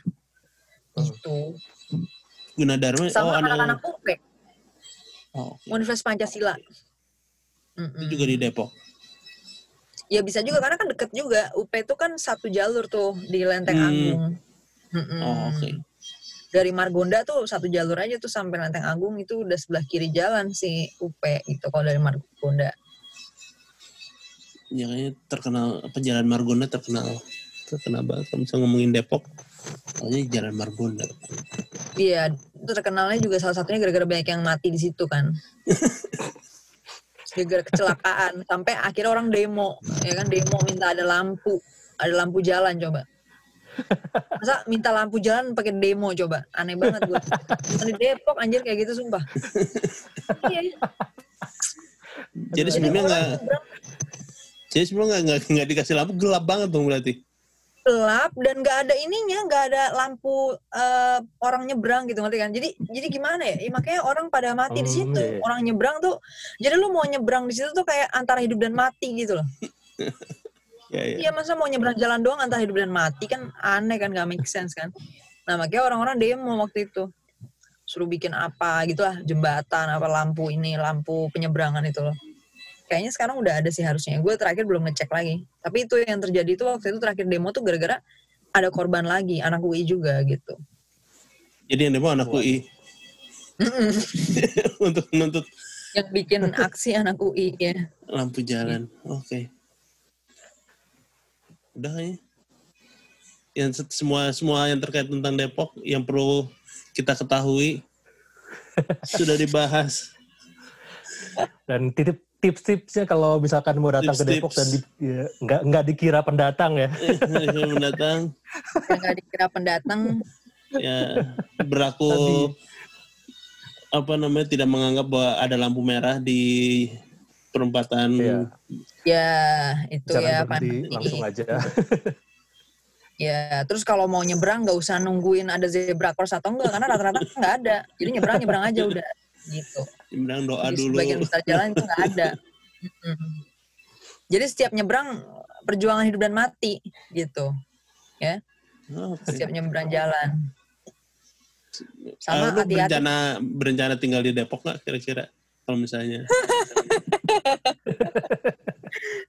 Gitu.
Gunadarma oh
sama
anak,
anak-anak UP
oh, oke.
Universitas Pancasila.
Itu
Mm-mm.
juga di Depok
ya bisa juga karena kan deket juga UP itu kan satu jalur tuh di Lenteng
Hmm.
Agung Mm-mm.
oh oke
dari Margonda tuh satu jalur aja tuh sampai Lenteng Agung itu udah sebelah kiri jalan si UP gitu kalau dari Margonda
ya kayaknya terkenal apa Jalan Margonda terkenal terkenal banget kalau misalnya ngomongin Depok soalnya Jalan Margonda
Iya, itu terkenalnya juga salah satunya gara-gara banyak yang mati di situ kan. *laughs* gara-gara kecelakaan sampai akhirnya orang demo, ya kan demo minta ada lampu, ada lampu jalan coba. Masa minta lampu jalan pakai demo coba, aneh banget gue. Di Depok anjir kayak gitu sumpah. Iya.
jadi sebelumnya nggak jadi sebelumnya nggak nggak nggak dikasih lampu gelap banget dong berarti
gelap dan nggak ada ininya, nggak ada lampu eh, orang nyebrang gitu ngerti kan? Jadi jadi gimana ya? Ya, makanya orang pada mati di
Hmm,
situ.
iya, iya.
Orang nyebrang tuh, jadi lu mau nyebrang di situ tuh kayak antara hidup dan mati gitu loh. *laughs*
Ya, ya.
Iya masa mau nyebrang jalan doang antara hidup dan mati kan aneh kan gak make sense kan. Nah makanya orang-orang demo waktu itu. Suruh bikin apa gitu lah jembatan apa lampu ini lampu penyeberangan itu loh. Kayaknya sekarang udah ada sih harusnya. Gue terakhir belum ngecek lagi. Tapi itu yang terjadi itu waktu itu terakhir demo tuh gara-gara ada korban lagi anak UI juga gitu.
Jadi yang demo anak UI *laughs* untuk menuntut
yang bikin aksi anak UI ya.
lampu jalan. Oke. Udah kayaknya. Yang se- semua semua yang terkait tentang Depok yang perlu kita ketahui sudah dibahas.
Dan titip tips-tipsnya kalau misalkan mau datang ke
Tips-tips.
Depok dan di, ya, nggak nggak dikira pendatang ya. *laughs*
Yang mendatang
Yang gak dikira pendatang
ya berlaku apa namanya tidak menganggap bahwa ada lampu merah di perempatan
Iya.
ya itu
Jangan
ya
berhenti
pandemi.
langsung aja. *laughs*
Ya, terus kalau mau nyebrang nggak usah nungguin ada zebra cross atau enggak karena rata-rata nggak ada. Jadi nyebrang nyebrang aja udah gitu.
Bilang doa
Di
dulu.
sebagian besar jalan itu nggak ada. Jadi setiap nyebrang perjuangan hidup dan mati gitu. Ya,
Oke.
setiap nyebrang jalan.
Eh,
Sama
lu
hati-hati.
berencana berencana tinggal di Depok nggak kira-kira kalau misalnya *laughs*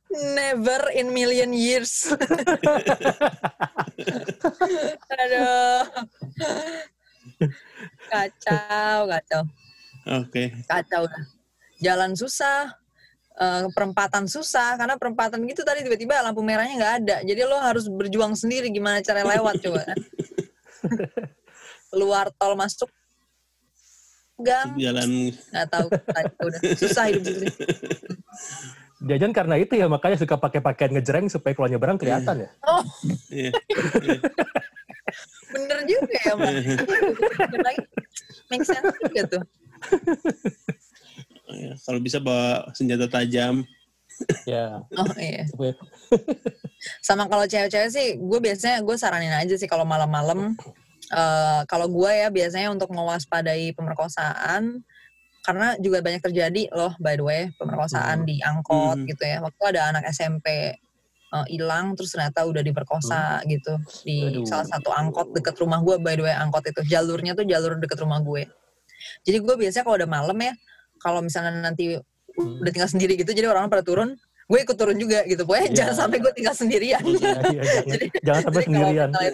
Never in million years. *laughs* Aduh. Kacau, kacau.
Oke
kacau dah. Jalan susah, eh, perempatan susah karena perempatan gitu tadi tiba-tiba lampu merahnya nggak ada. Jadi lo harus berjuang sendiri gimana cara lewat coba kan. *laughs* Keluar tol masuk gang
jalan
nggak tahu udah susah hidup di sini.
Jajan karena itu ya makanya suka pakai pakaian ngejreng supaya kalau nyebrang kelihatan ya.
Oh
Iya.
bener juga ya mbak. *laughs* Make sense juga tuh.
Ya, kalau bisa bawa senjata tajam.
Ya.
Oh iya.
supaya-
sama kalau cewek-cewek sih gue biasanya gue saranin aja sih kalau malam-malam. Eh kalau gue ya biasanya untuk mewaspadai pemerkosaan. Karena juga banyak terjadi loh by the way pemerkosaan di angkot
Mhm.
gitu ya. Waktu ada anak SMP eh, hilang terus ternyata udah diperkosa gitu di
Aduh.
salah satu angkot deket rumah gue by the way angkot itu. Jalurnya tuh jalur deket rumah gue jadi gue biasanya kalau udah malam ya kalau misalnya nanti
Hmm.
udah tinggal sendiri gitu jadi orang pada turun gue ikut turun juga gitu. Pokoknya
Iya.
jangan sampai gue tinggal sendirian.
Iya, iya, jangan, *laughs*
Jadi-
jangan sampai
Jadi
sendirian.
misalnya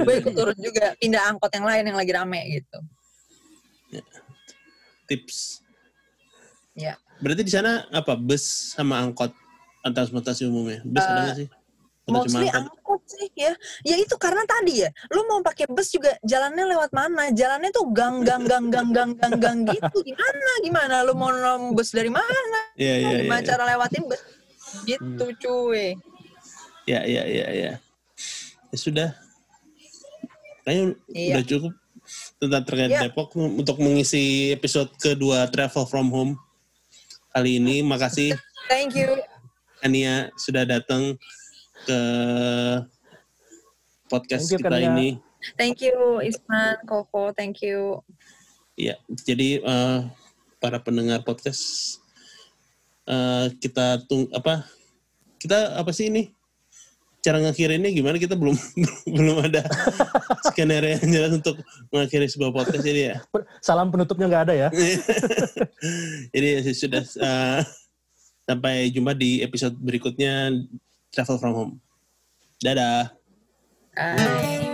gue ikut turun juga pindah angkot yang lain yang lagi rame gitu.
Tips.
Ya
berarti di sana apa? Bus sama angkot? Transportasi umumnya? Bus ada nggak sih
mostly angkot sih ya. Ya itu karena tadi ya lu mau pakai bus juga jalannya lewat mana? Jalannya tuh gang gang gang gang gang gang gang gitu. Gimana gimana? Lu mau nom bus dari mana?
Iya iya iya
gimana cara lewatin bus? Gitu cuy.
Ya ya ya ya ya sudah. Kayaknya
Iya.
udah cukup tentang terkait
Iya.
Depok untuk mengisi episode kedua Travel from Home kali ini. Makasih.
Thank you.
Ania sudah datang ke podcast
Thank you,
kita
Kania.
ini.
thank you Isman Koko thank you
Ya, jadi eh, para pendengar podcast eh, kita tung apa? Kita apa sih ini? Cara ngakhirinnya gimana? Kita belum *laughs* belum ada skenario yang jelas untuk mengakhiri sebuah podcast ini ya.
Salam penutupnya nggak ada ya. *laughs*
Jadi ya sudah eh, sampai jumpa di episode berikutnya Travel from Home. Dadah.
Bye.